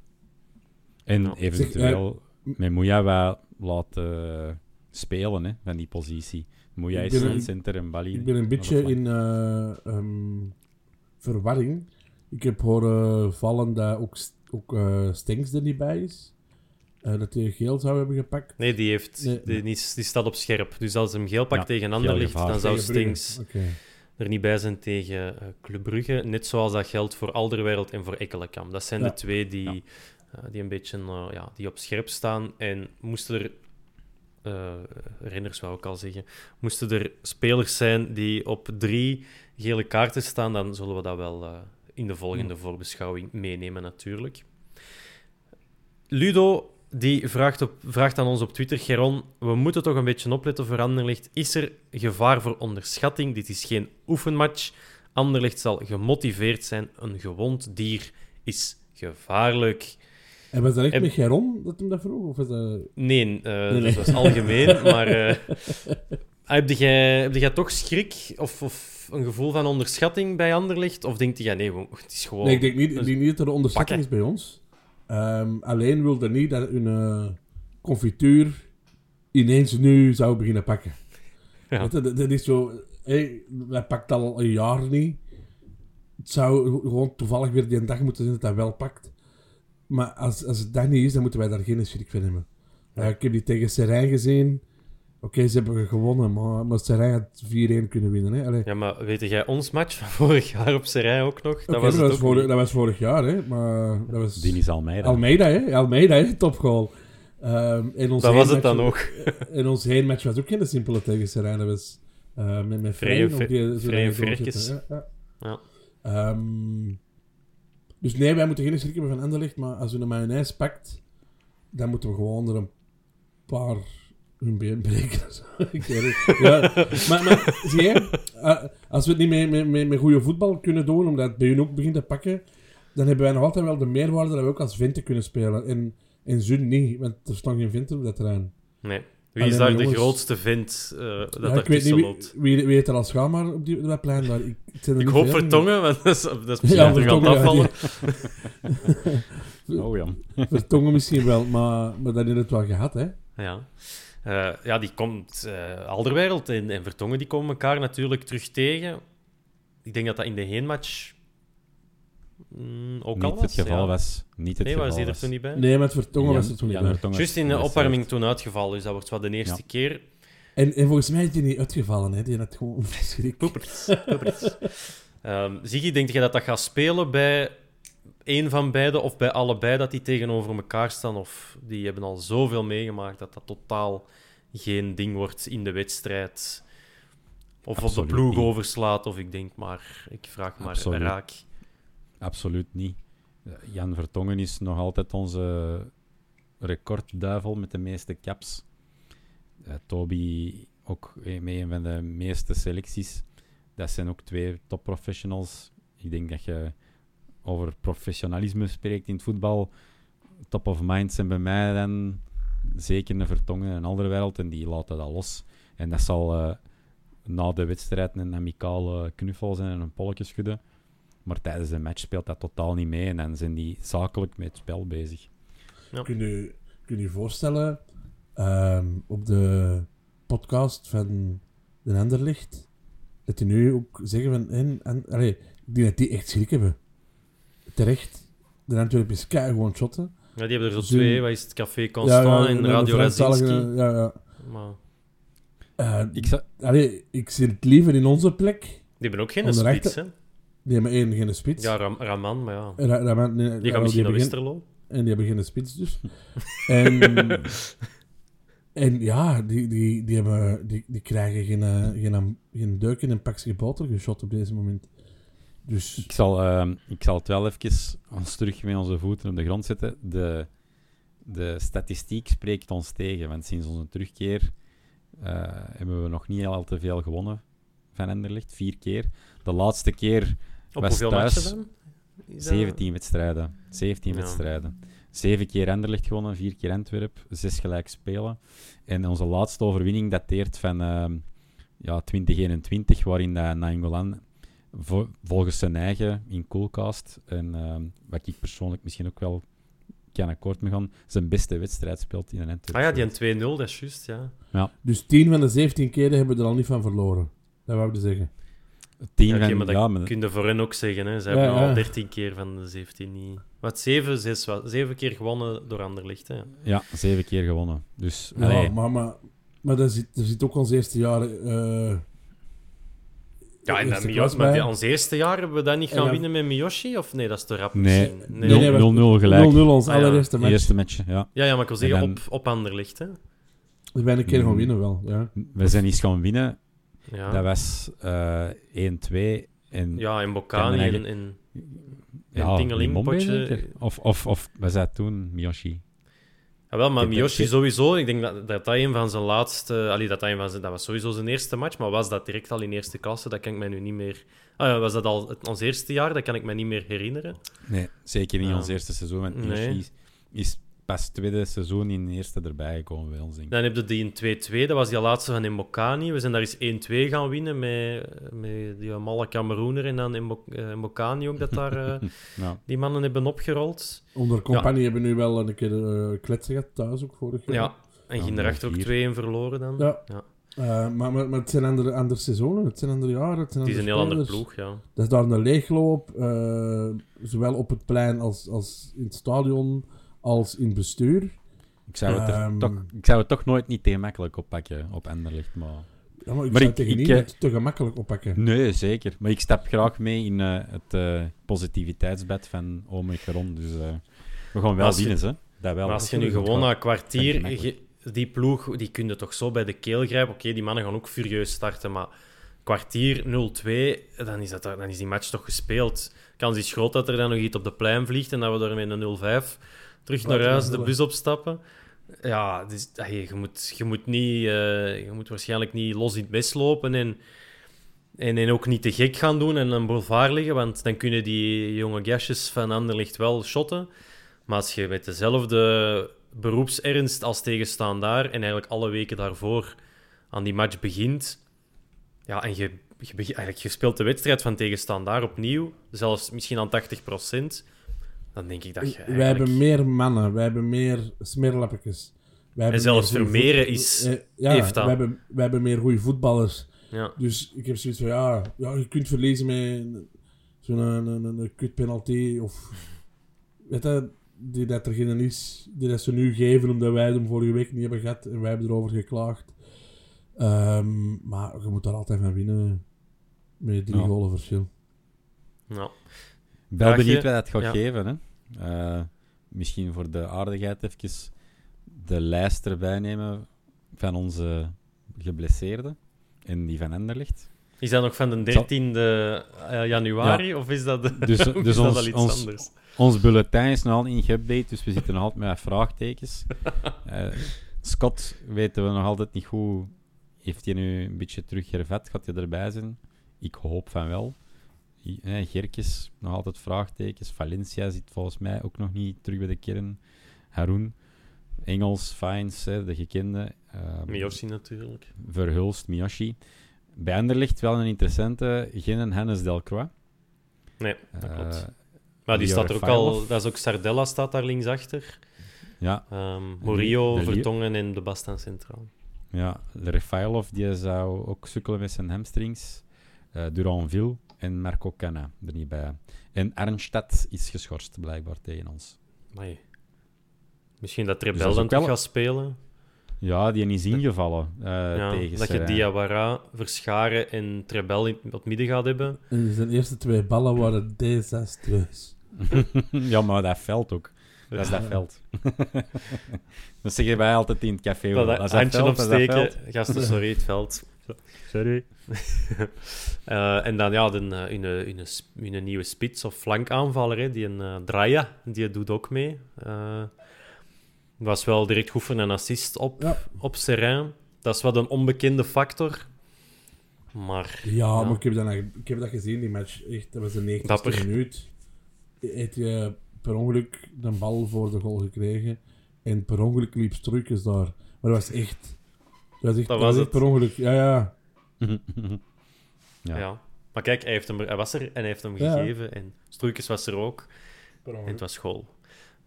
C: En
B: Ja.
C: eventueel met Moeja wel laten spelen hè, van die positie. Moeja
D: Ik
C: is
D: ben
C: in
D: een-
C: center en Bali.
D: Ik ben een beetje in eh, ehm, verwarring. Ik heb horen vallen dat ook, ook eh, er niet bij is. Eh, dat hij geel zou hebben gepakt.
B: Nee, die, heeft,
D: Nee.
B: die, die, staat op scherp. Dus als hem geel pakt
C: Ja,
B: tegen Anderlicht,
C: gevaar.
B: dan zou. Stings er niet bij zijn tegen eh Club Brugge. Net zoals dat geldt voor Alderwereld en voor Ekkelenkamp. Dat zijn
D: Ja.
B: de twee die,
C: Ja.
B: Eh, die een beetje eh, ja, die op scherp staan. En moesten er, eh, renners wou ik al zeggen, moesten er spelers zijn die op drie gele kaarten staan, dan zullen we dat wel in de volgende voorbeschouwing meenemen natuurlijk. Ludo die vraagt, op, vraagt aan ons op Twitter, Geron, we moeten toch een beetje opletten voor Anderlecht. Is er gevaar voor onderschatting? Dit is geen oefenmatch. Anderlecht zal gemotiveerd zijn. Een gewond dier is gevaarlijk.
D: En was dat echt
B: En-
D: met Geron dat hem dat vroeg? Of was dat...
B: Nee,
D: nee.
B: dat was algemeen, maar... eh, heb, jij, heb jij toch schrik of, of een gevoel van onderschatting bij Anderlecht? Of denkt jij, nee, het is gewoon...
D: Nee, ik denk niet, denk niet dat er een onderschatting
B: pakken.
D: is bij ons. Ehm, alleen wilde niet dat hun eh, confituur ineens nu zou beginnen pakken.
B: Ja.
D: Je, Dat, dat is zo... Hey, hij pakt al een jaar niet. Het zou gewoon toevallig weer die dag moeten zijn dat hij wel pakt. Maar als, als het dat niet is, dan moeten wij daar geen schrik van hebben. Ik heb die tegen Serijn gezien. Oké, ze hebben gewonnen, maar, maar Serijn had 4-1 kunnen winnen. Hè? Allee,
B: Ja, maar weet jij ons match van vorig jaar op Serijn ook nog? Dat
D: Oké,
B: was
D: dat,
B: ook
D: was vorig,
B: niet.
D: dat was vorig jaar, hè? Maar dat was...
C: Denis Almeida.
D: Almeida, hè? Almeida, hè? Topgoal. Ehm in ons
B: Dat was het dan ook.
D: In ons heenmatch was ook geen simpele tegen Serijn. Dat was eh, met, die- zo
B: vrije
D: doorzetten, Ja, ja.
B: Ja.
D: Dus nee, wij moeten geen schrik hebben van Anderlecht, maar als u een mayonaise pakt, dan moeten we gewoon er een paar hun been breken. Ik het. ja, maar, zie je, eh, als we het niet met, met, met, goede voetbal kunnen doen, omdat het bij hun ook begint te pakken, dan hebben wij nog altijd wel de meerwaarde dat we ook als Vente kunnen spelen. En, en Zun niet, want er staan geen Vente op dat terrein.
B: Nee. Wie is daar de
D: jongens-
B: grootste vent eh, dat
D: Ja,
B: er
D: ik weet niet
B: tussen
D: wie,
B: loopt?
D: wie, wie het er al schaamhaar op, die, dat plein, maar ik,
B: hoop
D: veel.
B: Vertongen, want dat is, dat is misschien
D: Ja,
B: terug aan het
D: ja,
B: afvallen.
C: Oh ja.
D: Vertongen misschien wel, maar, maar dat heeft het wel gehad, hè.
B: Ja. Eh, ja, die komt... eh Alderwereld en, en Vertongen die komen elkaar natuurlijk terug tegen. Ik denk dat dat in de heenmatch mm, ook al
C: Niet
B: was.
C: het geval
B: ja.
C: was. Niet het
B: Nee,
C: geval
B: was die er toen niet bij?
D: Nee, met Vertongen was het toen niet bij.
B: Juist in de opwarming toen uitgevallen, dus dat wordt wel de eerste
C: Ja.
B: keer.
D: En, en volgens mij is die niet uitgevallen, hè. Die had gewoon schrik.
B: Poepers. Poepers. Ehm, Ziggy, denk je dat dat gaat spelen bij één van beide of bij allebei dat die tegenover elkaar staan? Of die hebben al zoveel meegemaakt dat dat totaal geen ding wordt in de wedstrijd? Of op de ploeg
C: niet.
B: overslaat, of ik denk maar, ik vraag maar
C: Absoluut.
B: raak.
C: Absoluut niet. Jan Vertongen is nog altijd onze recordduivel met de meeste caps. Eh, Toby ook eh, mee een van de meeste selecties. Dat zijn ook twee topprofessionals. Ik denk dat je over professionalisme spreekt in het voetbal. Top of mind zijn bij mij dan zeker een Vertongen en een andere wereld. En die laten dat los. En dat zal eh, na de wedstrijd een amicale knuffel zijn en een polletje schudden. Maar tijdens de match speelt dat totaal niet mee. En dan zijn die zakelijk met het spel bezig.
D: Kun je kun je je voorstellen, ehm, op de podcast van de Anderlicht, dat die nu ook zeggen van... En, en, allee, ik denk dat die echt schrik hebben. Terecht. De Antwerpen is kei gewoon shotten.
B: Ja, die hebben er zo twee, wat is het Café Constant en Radio Razinski.
D: Ja, ja.
B: Maar
D: Eh,
C: Ik zou,
D: allee, ik zit het liever in onze plek.
B: die hebben ook geen spits, hè?
D: Die hebben één, geen spits.
B: Ja, Ram- Raman, maar ja.
D: Ra- nee,
B: Die
D: ja,
B: gaat misschien naar Westerlo.
D: En die hebben geen spits dus. en, en ja, die, die, die, hebben, die, die krijgen geen, eh, geen, geen deuk in een pakje boter geschot op deze moment. Dus
C: ik, zal, ehm, ik zal het wel even ons terug met onze voeten op de grond zetten. De de statistiek spreekt ons tegen. Want sinds onze terugkeer eh, hebben we nog niet al te veel gewonnen van Anderlecht. Vier keer. De laatste keer
B: Op
C: was
B: hoeveel
C: thuis
B: matchen dan? Is dat-
C: 17 wedstrijden. 17
B: Ja.
C: wedstrijden. Zeven keer Anderlecht gewonnen, vier keer Antwerp, zes gelijk spelen. En onze laatste overwinning dateert van ehm, ja, 2021, waarin dat Nainggolan vo- volgens zijn eigen in Coolcast, en ehm, wat ik persoonlijk misschien ook wel kan akkoord mee gaan, zijn beste wedstrijd speelt in een Antwerp.
B: Ah ja, die een 2-0, dat is juist, ja.
D: Dus 10 van de 17 keren hebben we er al niet van verloren. Dat wou ik dus zeggen.
C: Tien
B: Ja, oké,
C: van-
B: maar dat
C: ja, maar-
B: kun je voor hen ook zeggen. Hè. Ze
D: Ja,
B: hebben
D: ja.
B: al 13 keer van de 17 niet... Wat, 7, 6, wat, 7 keer gewonnen door Anderlicht. Hè.
C: ja, zeven keer gewonnen. Dus,
D: Ja,
C: allee,
D: maar, maar, maar er, zit, er zit ook ons eerste jaar... eh,
B: Ja, en
D: eerste
B: dan maar
D: bij.
B: die- ons eerste jaar hebben we dat niet gaan
D: dan-
B: winnen met Miyoshi? Of nee, dat is te rap
C: nee,
B: misschien.
D: Nee, nee, we-
C: 0-0 gelijk.
D: 0-0 ons
B: Ah, ja.
D: allereerste match.
C: Eerste match, ja.
B: Ja, ja, maar ik wil zeggen
C: En dan-
B: op, op Anderlicht. Hè.
D: Dus wij een keer gaan
C: Mm.
D: winnen wel, ja.
C: We zijn eens gaan winnen.
B: Ja.
C: Dat was eh 1-2. En
B: ja,
C: Ja,
B: Bocani
C: maar
B: en, en,
C: ja,
B: en Tingeling?
C: Of, of, of was dat toen Miyoshi?
B: Ja, wel, maar Miyoshi sowieso. Ik denk dat dat, dat een van zijn laatste... Allee, dat, een van zijn, dat was sowieso zijn eerste match, maar was dat direct al in eerste klasse? Dat kan ik mij nu niet meer... Ah, ja, was dat al het- ons eerste jaar? Dat kan ik me niet meer herinneren.
C: Nee, zeker niet
B: Ja.
C: ons eerste seizoen. Want
B: Nee.
C: Miyoshi is, is pas tweede seizoen in de eerste erbij gekomen bij ons, denk ik.
B: Dan heb je die in 2-2, dat was die laatste van Mbokani. We zijn daar eens 1-2 gaan winnen met, met die malle Cameroener en dan Mbo- eh, Mbokani ook, dat daar eh,
C: Ja.
B: die mannen hebben opgerold.
D: Onder compagnie hebben we nu wel een keer eh kletsen gehad thuis ook vorig jaar.
B: Ja, en
C: Ja,
B: ging erachter ook
C: 0-4.
B: 2 in verloren dan.
D: Ja.
B: Ja.
D: Eh, maar, maar, maar het zijn andere, andere seizoenen, het zijn andere jaren. Het zijn
B: Het is een heel andere
D: spelers.
B: ploeg, ja.
D: Dat is daar een leegloop, eh, zowel op het plein als, als in het stadion, als in het bestuur.
C: Ik, zou het er
D: Ehm.
C: toch, ik zou het toch nooit niet te gemakkelijk oppakken op Anderlecht, maar...
D: Ja, maar ik
C: Maar
D: zou
C: ik-
D: tegen
C: ik,
D: niemand
C: eh,
D: te gemakkelijk oppakken.
C: Nee, zeker. Maar ik stap graag mee in eh, het eh, positiviteitsbed van Omicron. Dus eh, we gaan wel winnen, hè. Dat wel.
B: Maar als je nu gewoon na een kwartier... Je- die ploeg, die kun je toch zo bij de keel grijpen. Oké, die mannen gaan ook furieus starten, maar kwartier 0-2, dan is, dat, dan is die match toch gespeeld. Kans is groot dat er dan nog iets op de plein vliegt en dat we met een 0-5 terug naar huis de bus opstappen. Ja, dus, hey, je, moet, je, moet niet, eh, je moet waarschijnlijk niet los in het mes lopen en, en, en ook niet te gek gaan doen en een boulevard liggen, want dan kunnen die jonge gastjes van Anderlecht wel shotten. Maar als je met dezelfde beroepsernst als tegenstander en eigenlijk alle weken daarvoor aan die match begint, ja, en je, je, eigenlijk, je speelt de wedstrijd van tegenstander opnieuw, zelfs misschien aan 80%, dan denk ik dat je
D: Wij hebben meer mannen, wij hebben meer smeerlappetjes. Hebben
B: zelfs Vermeeren
D: voet-
B: is-
D: eh, ja,
B: heeft dat.
D: wij hebben, wij hebben meer goede voetballers.
B: Ja.
D: Dus ik heb zoiets van, ja, ja je kunt verliezen met zo'n een, een, een, een kutpenalty of... Weet je, die dat er geen is, die dat ze nu geven omdat wij hem vorige week niet hebben gehad en wij hebben erover geklaagd. Ehm, maar je moet daar altijd van winnen met drie
C: Ja.
D: verschil.
B: Ja.
C: Ik ben
B: je-
C: benieuwd wat dat gaat
B: ja.
C: geven. Hè? Eh, misschien voor de aardigheid even de lijst erbij nemen van onze geblesseerden en die van Anderlecht.
B: Is dat nog van de 13e eh, januari, of is dat,
C: Dus- dus
B: is
C: ons-
B: al iets
C: ons-
B: anders?
C: Ons bulletin is nog altijd niet geüpdate, dus we zitten nog altijd met vraagtekens. Eh, Scott weten we nog altijd niet goed. Heeft hij nu een beetje terug hervat? Gaat hij erbij zijn? Ik hoop van wel. Eh, Gerkes, nog altijd vraagtekens. Valencia zit volgens mij ook nog niet terug bij de kern. Haroun, Engels, Fines, de gekende. Eh,
B: Miyoshi natuurlijk.
C: Verhulst, Miyoshi. Bij Anderlecht wel een interessante, geen Hennis Delcroix.
B: Nee, dat
C: Eh,
B: klopt. Maar die staat er ook al... Dat is ook Sardella staat daar linksachter.
C: ja,
B: Ehm
C: Leo-
B: Vertongen en de Bastan Centraal.
C: Ja, Refailov die zou ook sukkelen met zijn hamstrings. Eh Duranville en Marco Canna er niet bij. En Arnstad is geschorst, blijkbaar, tegen ons.
B: Amai. Misschien dat
C: Dus is
B: dan
C: wel-
B: gaat spelen.
C: Ja, die is ingevallen eh,
B: Ja,
C: tegen
B: dat je. Diawara, Verscharen en Trebel in het midden gaat hebben.
D: En zijn eerste twee ballen waren desastreus.
C: ja, maar dat veld ook. Dat is dat veld. dat zeggen wij altijd in het café.
B: Dat,
C: Dat is dat
B: handje
C: veld, dat is dat
B: opsteken.
C: veld.
B: Gasten, sorry, het veld.
C: Sorry.
B: Eh, en dan ja, de, eh, hun, sp- hun nieuwe spits of flankaanvaller, hè, die een Draya, die doet ook mee. Eh, Was wel direct goed voor een assist op,
D: Ja.
B: op Serrain. Dat is wat een onbekende factor. Maar
D: Ja, maar ik heb, dat, ik heb dat gezien, die match. Echt, dat was 90ste
B: Dapper.
D: minuut. Heeft je per ongeluk de bal voor de goal gekregen. En per ongeluk liep Struikens daar. Maar dat was echt... Dat was
B: Dat het.
D: per ongeluk. Ja, ja.
C: Ja.
B: ja. Maar kijk, hij, heeft hem, hij was er en hij heeft hem
D: Ja.
B: gegeven. En Stroeikens was er ook. En het was goal.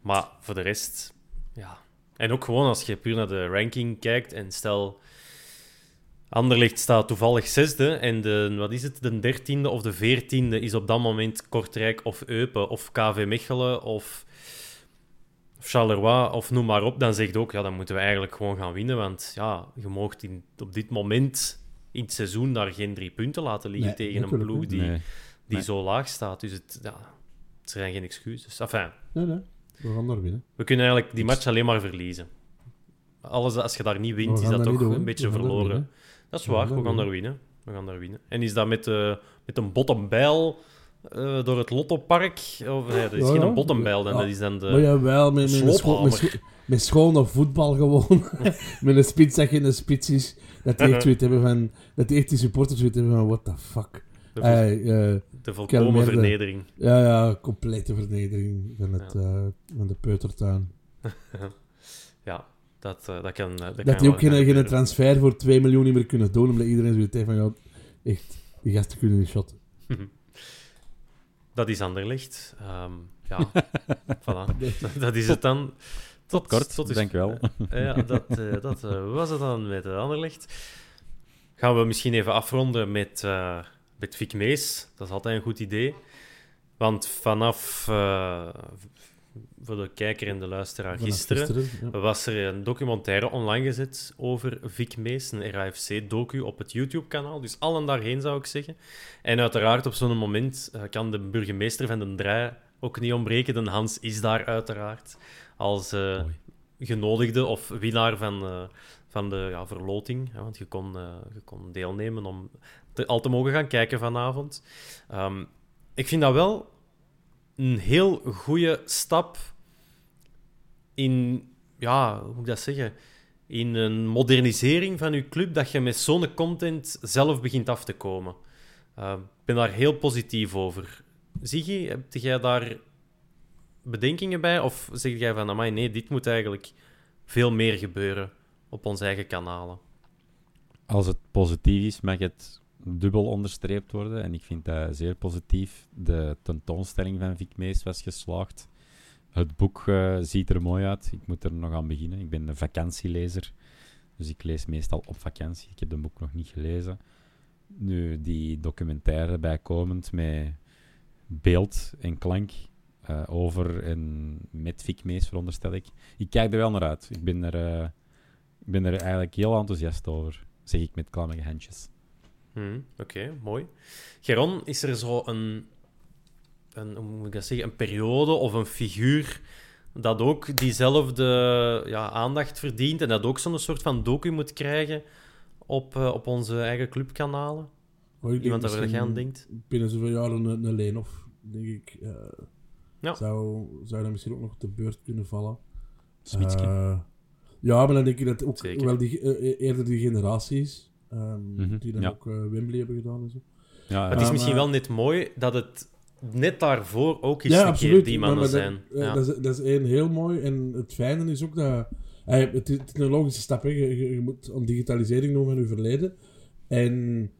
B: Maar voor de rest, ja. En ook gewoon als je puur naar de ranking kijkt en stel. Anderlecht staat toevallig zesde en de, wat is het, de dertiende of de veertiende is op dat moment Kortrijk of Eupen of KV Mechelen of Charleroi of noem maar op. Dan zeg je ook, ja, dan moeten we eigenlijk gewoon gaan winnen, want ja, je moogt in, op dit moment in het seizoen daar geen drie punten laten liggen
D: Nee,
B: tegen een ploeg die,
C: Nee.
B: die
C: Nee.
B: zo laag staat. Dus het, ja, het zijn geen excuses. Enfin,
D: Nee, nee. We gaan daar winnen.
B: we kunnen eigenlijk die match alleen maar verliezen. Alles, als je daar niet wint, is dat toch een beetje verloren. Dat is waar, we gaan daar winnen. We gaan daar winnen. En is dat met, eh, met een bottenbijl eh, door het Lottopark? Of, nee, dat is
D: Ja,
B: geen
D: ja.
B: bottenbijl, dan,
D: Ja.
B: dat is dan de...
D: Maar jawel, met, met, scho-
B: sloophamer.
D: met, scho- met schone voetbal gewoon. met een spits dat geen spits is. Dat die echt zoiets hebben van... Dat die echt die supporters zoiets hebben van... What the fuck.
B: de, vol-
D: eh,
B: de volkomen vernedering.
D: ja, ja, complete vernedering van, het, eh, van de peutertuin.
B: Ja, dat, dat kan Dat,
D: Dat
B: kan
D: die ook geen, geen transfer voor 2 miljoen niet meer kunnen doen, omdat iedereen zoiets heeft van... Ja, echt, die gasten kunnen niet shotten.
B: Dat is Anderlecht. Ehm ja, voilà. Dat, is het dan. Tot,
C: Kort,
B: tot is-
C: denk wel.
B: Eh, ja, dat, eh, dat eh, was het dan met uh, Anderlecht. Gaan we misschien even afronden met, eh met Vic Mees. Dat is altijd een goed idee. Want vanaf, voor de kijker en de luisteraar, gisteren,
D: ja.
B: was er een documentaire online gezet over Vic Mees, een RAFC-docu op het YouTube-kanaal. Dus allen daarheen, zou ik zeggen. En uiteraard, op zo'n moment eh, kan de burgemeester van Den Draai ook niet ontbreken. De Hans is daar uiteraard als eh, genodigde of winnaar van, eh, van de ja, verloting. Hè, want je kon, je kon deelnemen om te, al te mogen gaan kijken vanavond. Ehm, ik vind dat wel een heel goede stap in, ja, hoe moet ik dat zeggen? In een modernisering van je club, dat je met zo'n content zelf begint af te komen. Uh, ik ben daar heel positief over. Ziggy, heb jij daar bedenkingen bij? Of zeg jij van, amai, nee, dit moet eigenlijk veel meer gebeuren op onze eigen kanalen?
C: Als het positief is, mag het dubbel onderstreept worden. En ik vind dat zeer positief. De tentoonstelling van Vic Mees was geslaagd. Het boek uh, ziet er mooi uit. Ik moet er nog aan beginnen. Ik ben een vakantielezer. Dus ik lees meestal op vakantie. Ik heb het boek nog niet gelezen. Nu, die documentaire bijkomend met beeld en klank uh, over en met Vic Mees, veronderstel ik. Ik kijk er wel naar uit. Ik ben er, uh, ik ben er eigenlijk heel enthousiast over, zeg ik met klammige handjes.
B: Hmm, Oké, okay, mooi. Geron, is er zo een, een, hoe moet ik dat zeggen, een periode of een figuur dat ook diezelfde ja, aandacht verdient en dat ook zo'n soort van docu moet krijgen op, uh, op onze eigen clubkanalen?
D: Oh,
B: Iemand waar je aan denkt?
D: Binnen zoveel jaren een, een leen of denk ik. Uh,
B: ja.
D: zou, zou dat misschien ook nog te beurt kunnen vallen. Uh, ja, maar dan denk ik dat ook
B: Zeker.
D: wel die, eerder die generatie is. Um,
C: Mhm,
D: mm -hmm. Die dan
C: ja.
D: ook Wembley hebben gedaan en zo.
C: Ja,
B: het is misschien wel net mooi dat het net daarvoor ook eens
D: ja,
B: een
D: absoluut.
B: keer die mannen
D: maar
B: zijn.
D: Dat, eh,
B: ja.
D: dat, is, dat is één heel mooi. En het fijne is ook dat... eh, het, is, een logische stap. Hè. Je, je, je moet aan digitalisering doen van je verleden. En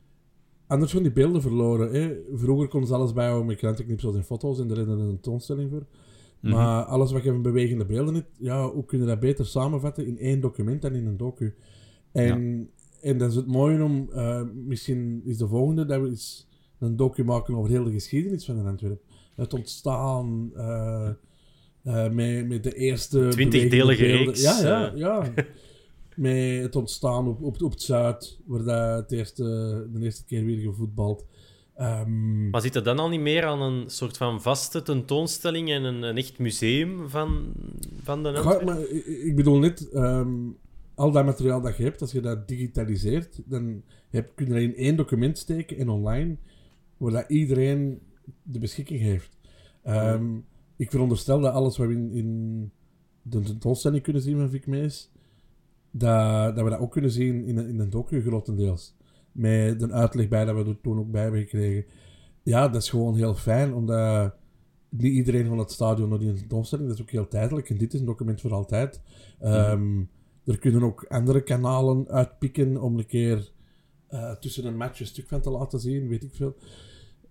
D: anders gaan die beelden verloren. Hè. Vroeger kon ze alles bijhouden met krantenknipsels en foto's. En daar hadden we een tentoonstelling voor.
C: Mhm.
D: Maar alles wat je van bewegende beelden hebt, ja, hoe kun je dat beter samenvatten in één document dan in een docu? En, en dat is het mooie om, uh, misschien is de volgende, dat we eens een docu maken over heel de geschiedenis van de Antwerpen. Het ontstaan, uh, uh, met, met de eerste...
B: Twintigdelige reeks,
D: Ja, ja,
B: eh.
D: ja. met het ontstaan op, op, op het Zuid, waar dat het eerste, de eerste keer weer gevoetbald. Um,
B: Maar zit er dan al niet meer aan een soort van vaste tentoonstelling en een, een echt museum van, van de Antwerpen?
D: maar, ik, ik bedoel net, um, al dat materiaal dat je hebt, als je dat digitaliseert, dan heb, kun je dat in één document steken en online, waar dat iedereen de beschikking heeft. Um, ik veronderstel dat alles wat we in, in de tentoonstelling kunnen zien van Vic Mees, dat, dat we dat ook kunnen zien in, in een docu grotendeels. Met een uitleg bij dat we er toen ook bij hebben gekregen. Ja, dat is gewoon heel fijn, omdat niet iedereen van het stadion naar die tentoonstelling, dat is ook heel tijdelijk. En dit is een document voor altijd. Ehm, Er kunnen ook andere kanalen uitpikken om een keer eh, tussen een match een stuk van te laten zien, weet ik veel.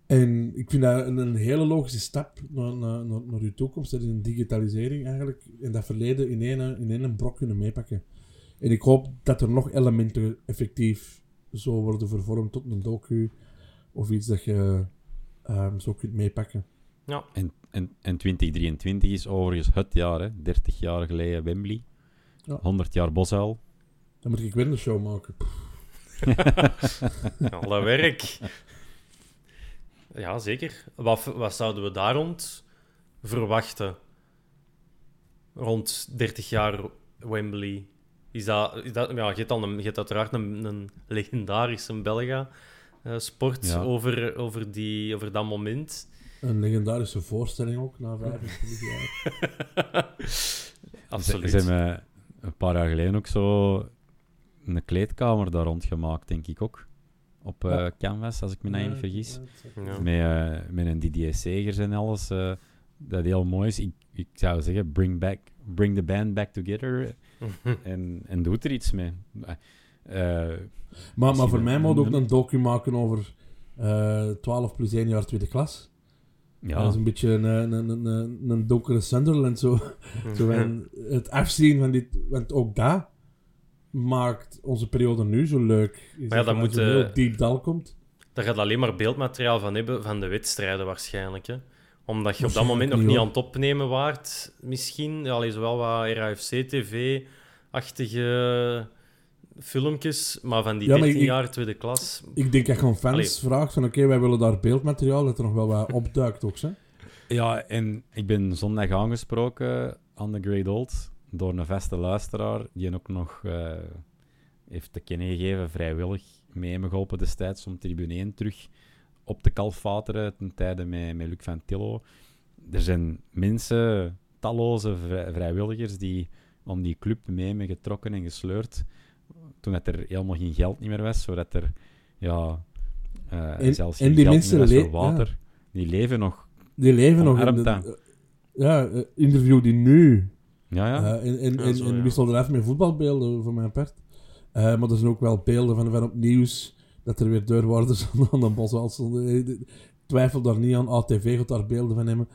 D: En ik vind dat een, een hele logische stap naar, naar, naar, naar uw toekomst. Dat is een digitalisering eigenlijk. En dat verleden in één, in één brok kunnen meepakken. En ik hoop dat er nog elementen effectief zo worden vervormd tot een docu. Of iets dat je ehm, zo kunt meepakken.
B: Ja,
C: En, en, en 2023 is overigens het jaar, hè. 30 jaar geleden Wembley.
D: Ja.
C: 100 jaar Bosuil.
D: Dan moet ik weer een show maken.
B: al dat werk. Ja, zeker. Wat, wat zouden we daar rond verwachten? Rond 30 jaar Wembley. Is dat, is dat, ja, je hebt, dan een, je hebt uiteraard een, een legendarische Belga eh, sport
C: Ja.
B: over, over, die, over dat moment.
D: Een legendarische voorstelling ook, na 25 jaar.
B: Absoluut.
C: Ze hebben een paar jaar geleden ook zo een kleedkamer daar rondgemaakt, denk ik ook. Op eh,
D: Ja.
C: Canvas, als ik me nou
D: Ja,
C: niet vergis.
D: ja.
C: Met, eh, met een Didier Segers en alles. eh, dat heel mooi is. Ik, ik zou zeggen, bring, back, bring the band back together. en, en doe er iets mee. Eh,
D: Maar, maar voor mij moet ook
C: een-
D: docu maken over eh 12 plus 1 jaar tweede klas.
C: Ja,
D: Dat is een beetje een, een, een, een, een donkere Sunderland. Zo. zo en het afzien van dit. Want ook dat maakt onze periode nu zo leuk. Is
B: Maar ja,
D: dat
B: dat
D: er zo
B: moet,
D: heel
B: eh,
D: diep dal komt.
B: Daar gaat alleen maar beeldmateriaal van hebben van de wedstrijden waarschijnlijk. Hè? Omdat je op dat moment nog
D: niet, hoor.
B: aan het opnemen waart, misschien. Ja, allee, zowel wat RAFC-TV-achtige filmpjes, maar van die
D: Ja, maar
B: 13
D: ik-
B: jaar tweede klas.
D: Ik denk dat gewoon fans
B: Allee.
D: vraagt van oké, wij willen daar beeldmateriaal, dat er nog wel wat opduikt ook. Hè?
C: Ja, en ik ben zondag aangesproken aan de Great Old door een vaste luisteraar die ook nog eh, heeft te kennen gegeven, vrijwillig mee me geholpen destijds om tribune 1 terug op te kalfateren ten tijde met, met Luc van Tillo. Er zijn mensen, talloze vrij- vrijwilligers, die om die club mee me getrokken en gesleurd toen het er helemaal geen geld niet meer was, zodat er ja, eh,
D: En-
C: zelfs
D: en
C: geen
D: die
C: geld
D: mensen
C: meer was voor water. Die leven nog.
D: Die leven nog in de,
C: dat.
D: ja, eh, interview die nu
C: Ja, ja.
D: Eh, en en,
B: Ja,
D: en,
B: zo,
D: en
B: ja.
D: wissel er even met voetbalbeelden voor mijn part. Eh, maar er zijn ook wel beelden van, van op nieuws dat er weer deurwaarders aan- de bos stonden. Ik twijfel daar niet aan. ATV gaat daar beelden van nemen.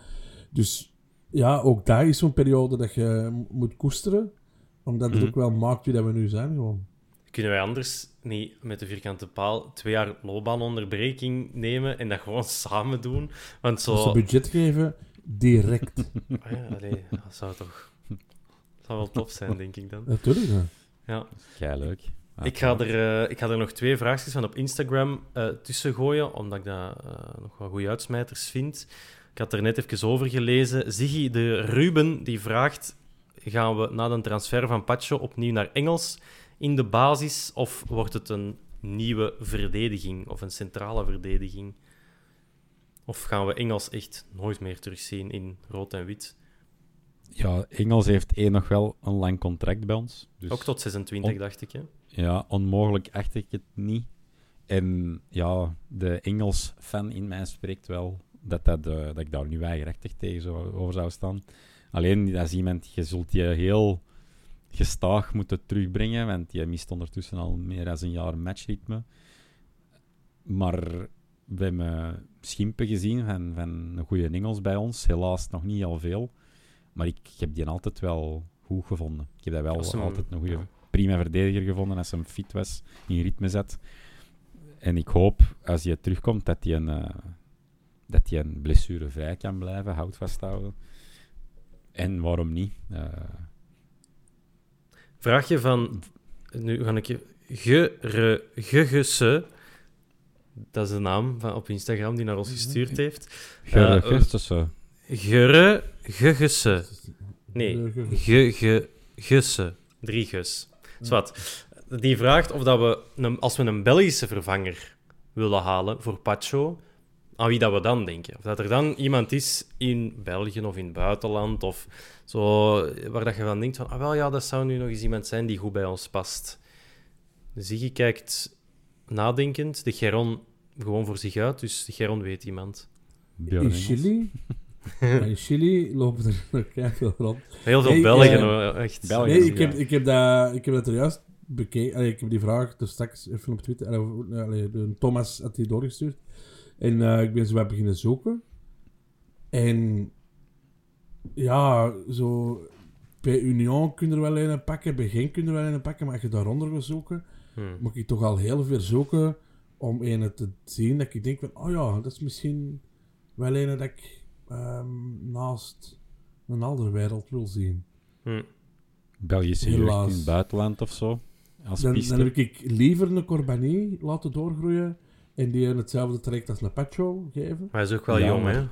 D: Dus ja, ook daar is zo'n periode dat je moet koesteren. Omdat het
C: Mhm.
D: ook wel maakt wie dat we nu zijn. Gewoon.
B: Kunnen wij anders niet met de vierkante paal twee jaar loopbaanonderbreking nemen en dat gewoon samen doen? Want zo...
D: Als ze budget geven, direct.
B: Ah ja, allee, dat zou toch... Dat zou wel tof zijn, denk ik dan.
D: Natuurlijk. ja.
B: Ja.
C: Kei leuk.
B: Ik ga, er, eh, ik ga er nog twee vraagjes van op Instagram eh, tussen gooien, omdat ik dat eh, nog wel goede uitsmijters vind. Ik had er net even over gelezen. Ziggy de Ruben die vraagt: gaan we na de transfer van Pacho opnieuw naar Engels in de basis, of wordt het een nieuwe verdediging of een centrale verdediging? Of gaan we Engels echt nooit meer terugzien in rood en wit?
C: Ja, Engels heeft één nog wel een lang contract bij ons. Dus
B: Ook tot 26,
C: on-
B: dacht ik. Hè?
C: Ja, onmogelijk acht ik het niet. En ja, de Engels-fan in mij spreekt wel dat, dat, eh, dat ik daar nu weigerachtig tegen zou, over zou staan. Alleen, dat is iemand, je zult je heel gestaag moeten terugbrengen, want je mist ondertussen al meer dan een jaar matchritme. Maar we hebben schimpen gezien van, van een goede Engels bij ons. Helaas nog niet al veel. Maar ik, ik heb die altijd wel goed gevonden. Ik heb dat wel
B: hem-
C: altijd een goede,
B: ja.
C: prima verdediger gevonden als hij fit was, in ritme zet. En ik hoop, als hij terugkomt, dat hij een, eh, dat hij een blessurevrij kan blijven, hout vasthouden. En waarom niet? Eh,
B: Vraagje van. Nu ga ik je. Gere, Gegesse. Dat is de naam van, op Instagram die naar ons gestuurd heeft. Eh,
C: Gustafsson.
B: Gere, Gegesse. Nee,
D: ge-
B: Ge. Drie gus. Zwat. Die vraagt of dat we, een, als we een Belgische vervanger willen halen voor Pacho, aan wie dat we dan denken. Of dat er dan iemand is in België of in het buitenland, of zo, waar dat je van denkt van, ah wel ja, dat zou nu nog eens iemand zijn die goed bij ons past. Ziggy kijkt nadenkend, de Geron gewoon voor zich uit, dus de Geron weet iemand.
C: Björn
D: In. Chili, in Chili lopen er nog veel rond.
B: Heel veel
D: Hey,
B: Belgen, hoor, echt.
C: Belgen.
D: Nee,
C: ja.
D: ik heb, ik, heb dat, ik heb dat er juist bekeken. Allee, ik heb die vraag er straks even op Twitter. allee, allee, de Thomas had die doorgestuurd. En eh, ik ben zo wat beginnen zoeken. En ja, zo bij Union kun je er wel een pakken, bij Genk kun je er wel een pakken, maar als je daaronder wil zoeken,
B: Hmm.
D: moet ik toch al heel veel zoeken om een te zien dat ik denk van, oh ja, dat is misschien wel een dat ik ehm, naast een andere wereld wil zien.
B: Hm.
C: Belgische jeugd
D: Helaas.
C: in het buitenland of zo. Als
D: Dan,
C: piste.
D: dan heb ik liever een Corbani laten doorgroeien en die in hetzelfde traject als een Pacho geven.
B: Maar hij is ook wel
C: Ja,
B: jong, hè?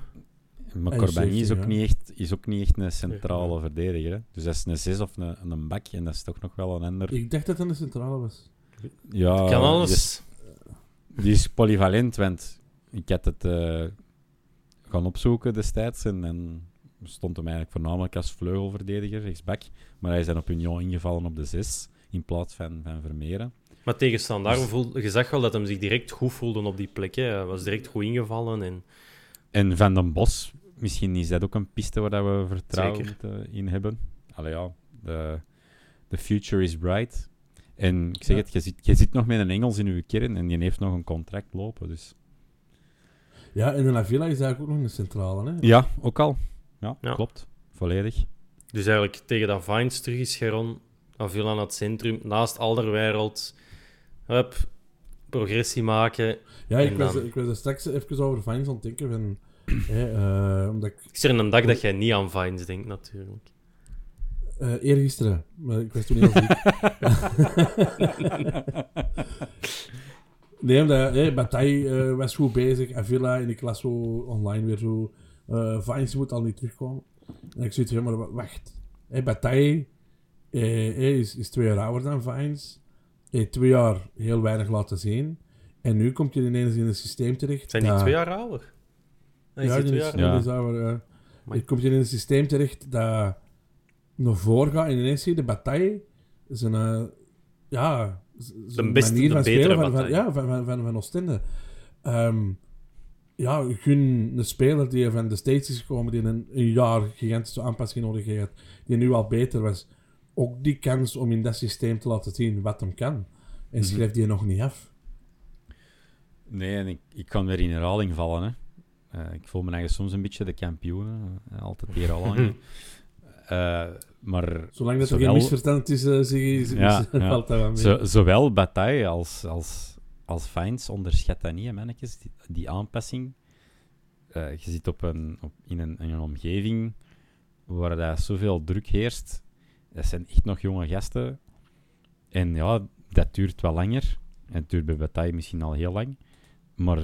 C: Maar
D: Hij
C: Corbani is
D: 17,
C: ook, niet echt, is ook niet echt een centrale verdediger. Hè? Dus dat is een 6 of een, een bak en dat is toch nog wel een ander.
D: Ik dacht dat dat een centrale was.
C: Ja,
B: kan
C: die
B: alles.
C: is, die is polyvalent, want ik had het eh, gaan opzoeken destijds en, en stond hem eigenlijk voornamelijk als vleugelverdediger, rechtsback. Maar hij is dan op Union ingevallen op de 6 in plaats van, van Vermeeren.
B: Maar tegen Standaard voelde je zag wel dat hij zich direct goed voelde op die plek. Hè. Hij was direct goed ingevallen. En...
C: En Van den Bos, misschien is dat ook een piste waar dat we vertrouwen
B: Zeker.
C: in hebben. Allee ja, de the future is bright. En ik zeg
D: Ja.
C: het, je zit, je zit nog met een Engels in uw kern en die heeft nog een contract lopen. Dus.
D: Ja, en de La Villa is eigenlijk ook nog een centrale. Hè?
C: Ja, ook al. Ja,
B: Ja.
C: klopt. Volledig.
B: Dus eigenlijk tegen dat Vines terug is Geron, Avila naar het centrum, naast Alderwereld. Hup, progressie maken.
D: Ja, ik was,
B: dan-
D: ik was er straks even over Vines aan het denken. Van, hè, eh, omdat ik
B: Ik is er een dag dat jij niet aan Vines denkt, natuurlijk.
D: eh eergisteren, maar ik was toen heel ziek. nee, omdat hey, Bataille eh, was goed bezig, Avila, en ik las zo online weer zo. Vines moet al niet terugkomen. En ik zoiets van, maar wa- wacht. Hey, Bataille eh, is, is twee jaar ouder dan Vines. Heeft twee jaar heel weinig laten zien. En nu komt hij ineens in een systeem terecht.
B: Zijn die
D: dat-
B: twee jaar ouder? Nee,
D: ja,
B: die twee jaar
C: Ja.
D: ouder, Je komt in een systeem terecht dat naar voren gaat en ineens zie je de bataille. Zijn, eh ja, zijn
B: beste-
D: manier
B: de
D: van
B: betere
D: spelen van, van, ja, van, van, van, van Oostende. Ehm, ja, gun een speler die van de States is gekomen, die een, een jaar gigantische aanpassing nodig heeft, die nu al beter was, ook die kans om in dat systeem te laten zien wat hem kan. En schrijf die nog niet af.
C: Nee, en ik, ik kan weer in herhaling vallen. Hè. Eh, ik voel me eigenlijk soms een beetje de kampioen. eh, altijd hier al lang. Eh, maar
D: Zolang dat er geen misverstand is, zeg je, is-
C: Ja,
D: is-
C: ja.
D: valt dat wel mee.
C: Zo, zowel Bataille als, als, als Fines onderschat dat niet, mannetjes. Die, die aanpassing. Eh, je zit op een, op, in, een, in een omgeving waar dat zoveel druk heerst. Dat zijn echt nog jonge gasten. En ja, dat duurt wel langer. En het duurt bij Bataille misschien al heel lang. Maar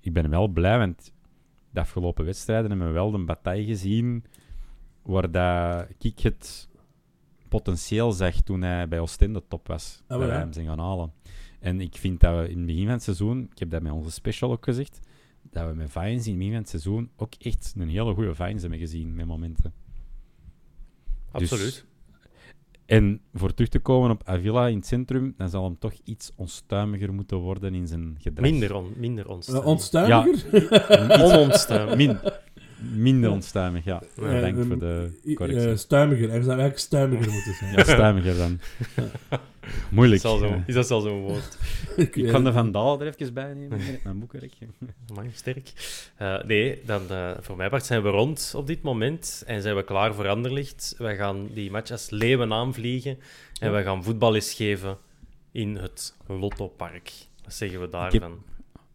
C: ik ben wel blij, want de afgelopen wedstrijden hebben we wel de Bataille gezien waar dat ik het potentieel zag toen hij bij Oostende top was.
D: Ah, wel,
C: wij
D: ja.
C: hem zijn gaan halen. En ik vind dat we in het begin van het seizoen, ik heb dat met onze special ook gezegd, dat we met Vines in het begin van het seizoen ook echt een hele goede Vines hebben gezien met momenten. Dus-
B: Absoluut.
C: En voor terug te komen op Avila in het centrum, dan zal hem toch iets onstuimiger moeten worden in zijn gedrag.
B: Minder, on, minder onstuimig.
D: onstuimiger?
B: Ononstuimig.
C: Min, minder onstuimig, ja.
D: Eh,
C: Dank
D: ehm,
C: voor de correctie.
D: eh, stuimiger. Hij zou eigenlijk stuimiger moeten zijn.
C: ja, stuimiger dan. Moeilijk.
B: Is, zo,
C: Ja.
B: is dat al zo'n woord?
C: Ik kan de Van Daal er even bij nemen, mijn boekenrek.
B: Amai, sterk. Eh, nee, dan, eh, voor mijn part zijn we rond op dit moment en zijn we klaar voor Anderlicht. Wij gaan die match als leeuwen aanvliegen en wij gaan voetballes geven in het Lottopark. Wat zeggen we daarvan?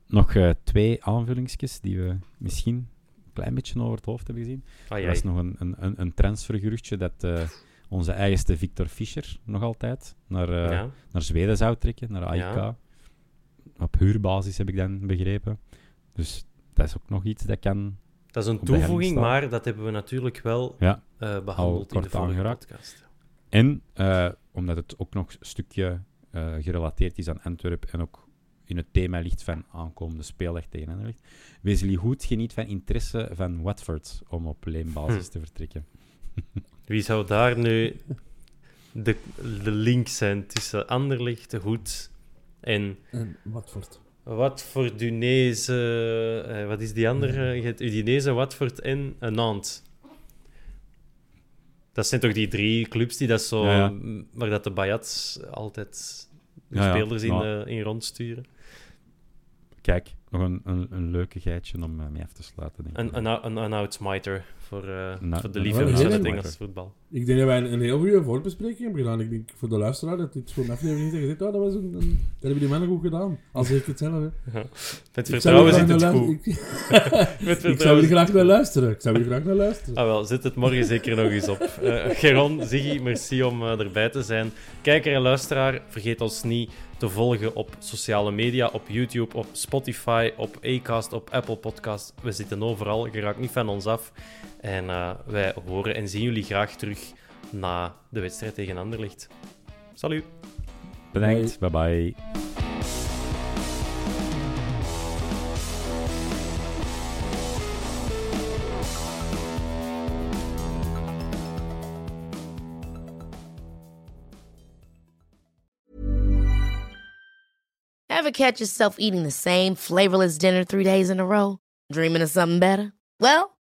C: Nog eh, twee aanvullingsjes die we misschien een klein beetje over het hoofd hebben gezien.
B: Ah,
C: Er
B: jij.
C: was nog een, een, een, een transfergeruchtje dat eh, onze eigenste Victor Fischer nog altijd naar, eh,
B: ja.
C: naar Zweden zou trekken, naar AIK.
B: Ja.
C: Op huurbasis heb ik dan begrepen. Dus dat is ook nog iets dat kan...
B: Dat is een toevoeging, maar dat hebben we natuurlijk wel
C: Ja.
B: eh, behandeld in de vorige
C: aangeraakt.
B: podcast.
C: En omdat het ook nog een stukje gerelateerd is aan Antwerpen en ook in het thema ligt van aankomende speeldag tegen Anderlecht. Wesley Hoed geniet van interesse van Watford om op leenbasis
B: Hm.
C: te vertrekken.
B: Wie zou daar nu de, de link zijn tussen Anderlecht, de Hoed en
D: En Watford.
B: Watford, Udinese... eh, wat is die andere? Je hebt Udinese, Watford en eh, Nantes. Dat zijn toch die drie clubs die dat zo...
C: Ja, ja.
B: m- Waar dat de Bayats altijd de
C: Ja, ja.
B: spelers in, eh, in rondsturen.
C: Kijk, nog een, een, een leuke geitje om eh, mee af te sluiten. Denk ik.
B: Een, een, een outsmiter voor, eh,
C: Nou,
B: voor de liefhebbers van het. Engels voetbal.
D: Ik denk dat wij een, een heel goede voorbespreking hebben gedaan. Ik denk voor de luisteraar dat dit aflevering is dat je zegt, oh, dat, was een, een, dat hebben die mannen goed gedaan. Als ik het zelf hè.
B: Met vertrouwen zit het goed. Met
D: Ik, zou hier graag naar luisteren. Ik zou hier graag naar luisteren.
B: Ah wel, zet het morgen zeker nog eens op. Eh Geron, Ziggy, merci om eh, erbij te zijn. Kijker en luisteraar, vergeet ons niet te volgen op sociale media, op YouTube, op Spotify, op Acast, op Apple Podcast. We zitten overal, je raakt niet van ons af. En eh, wij horen en zien jullie graag terug na de wedstrijd tegen Anderlecht. Salut!
C: Bedankt, bye bye.
E: Ever catch yourself eating the same flavorless dinner three days in a row? Dreaming of something better? Well,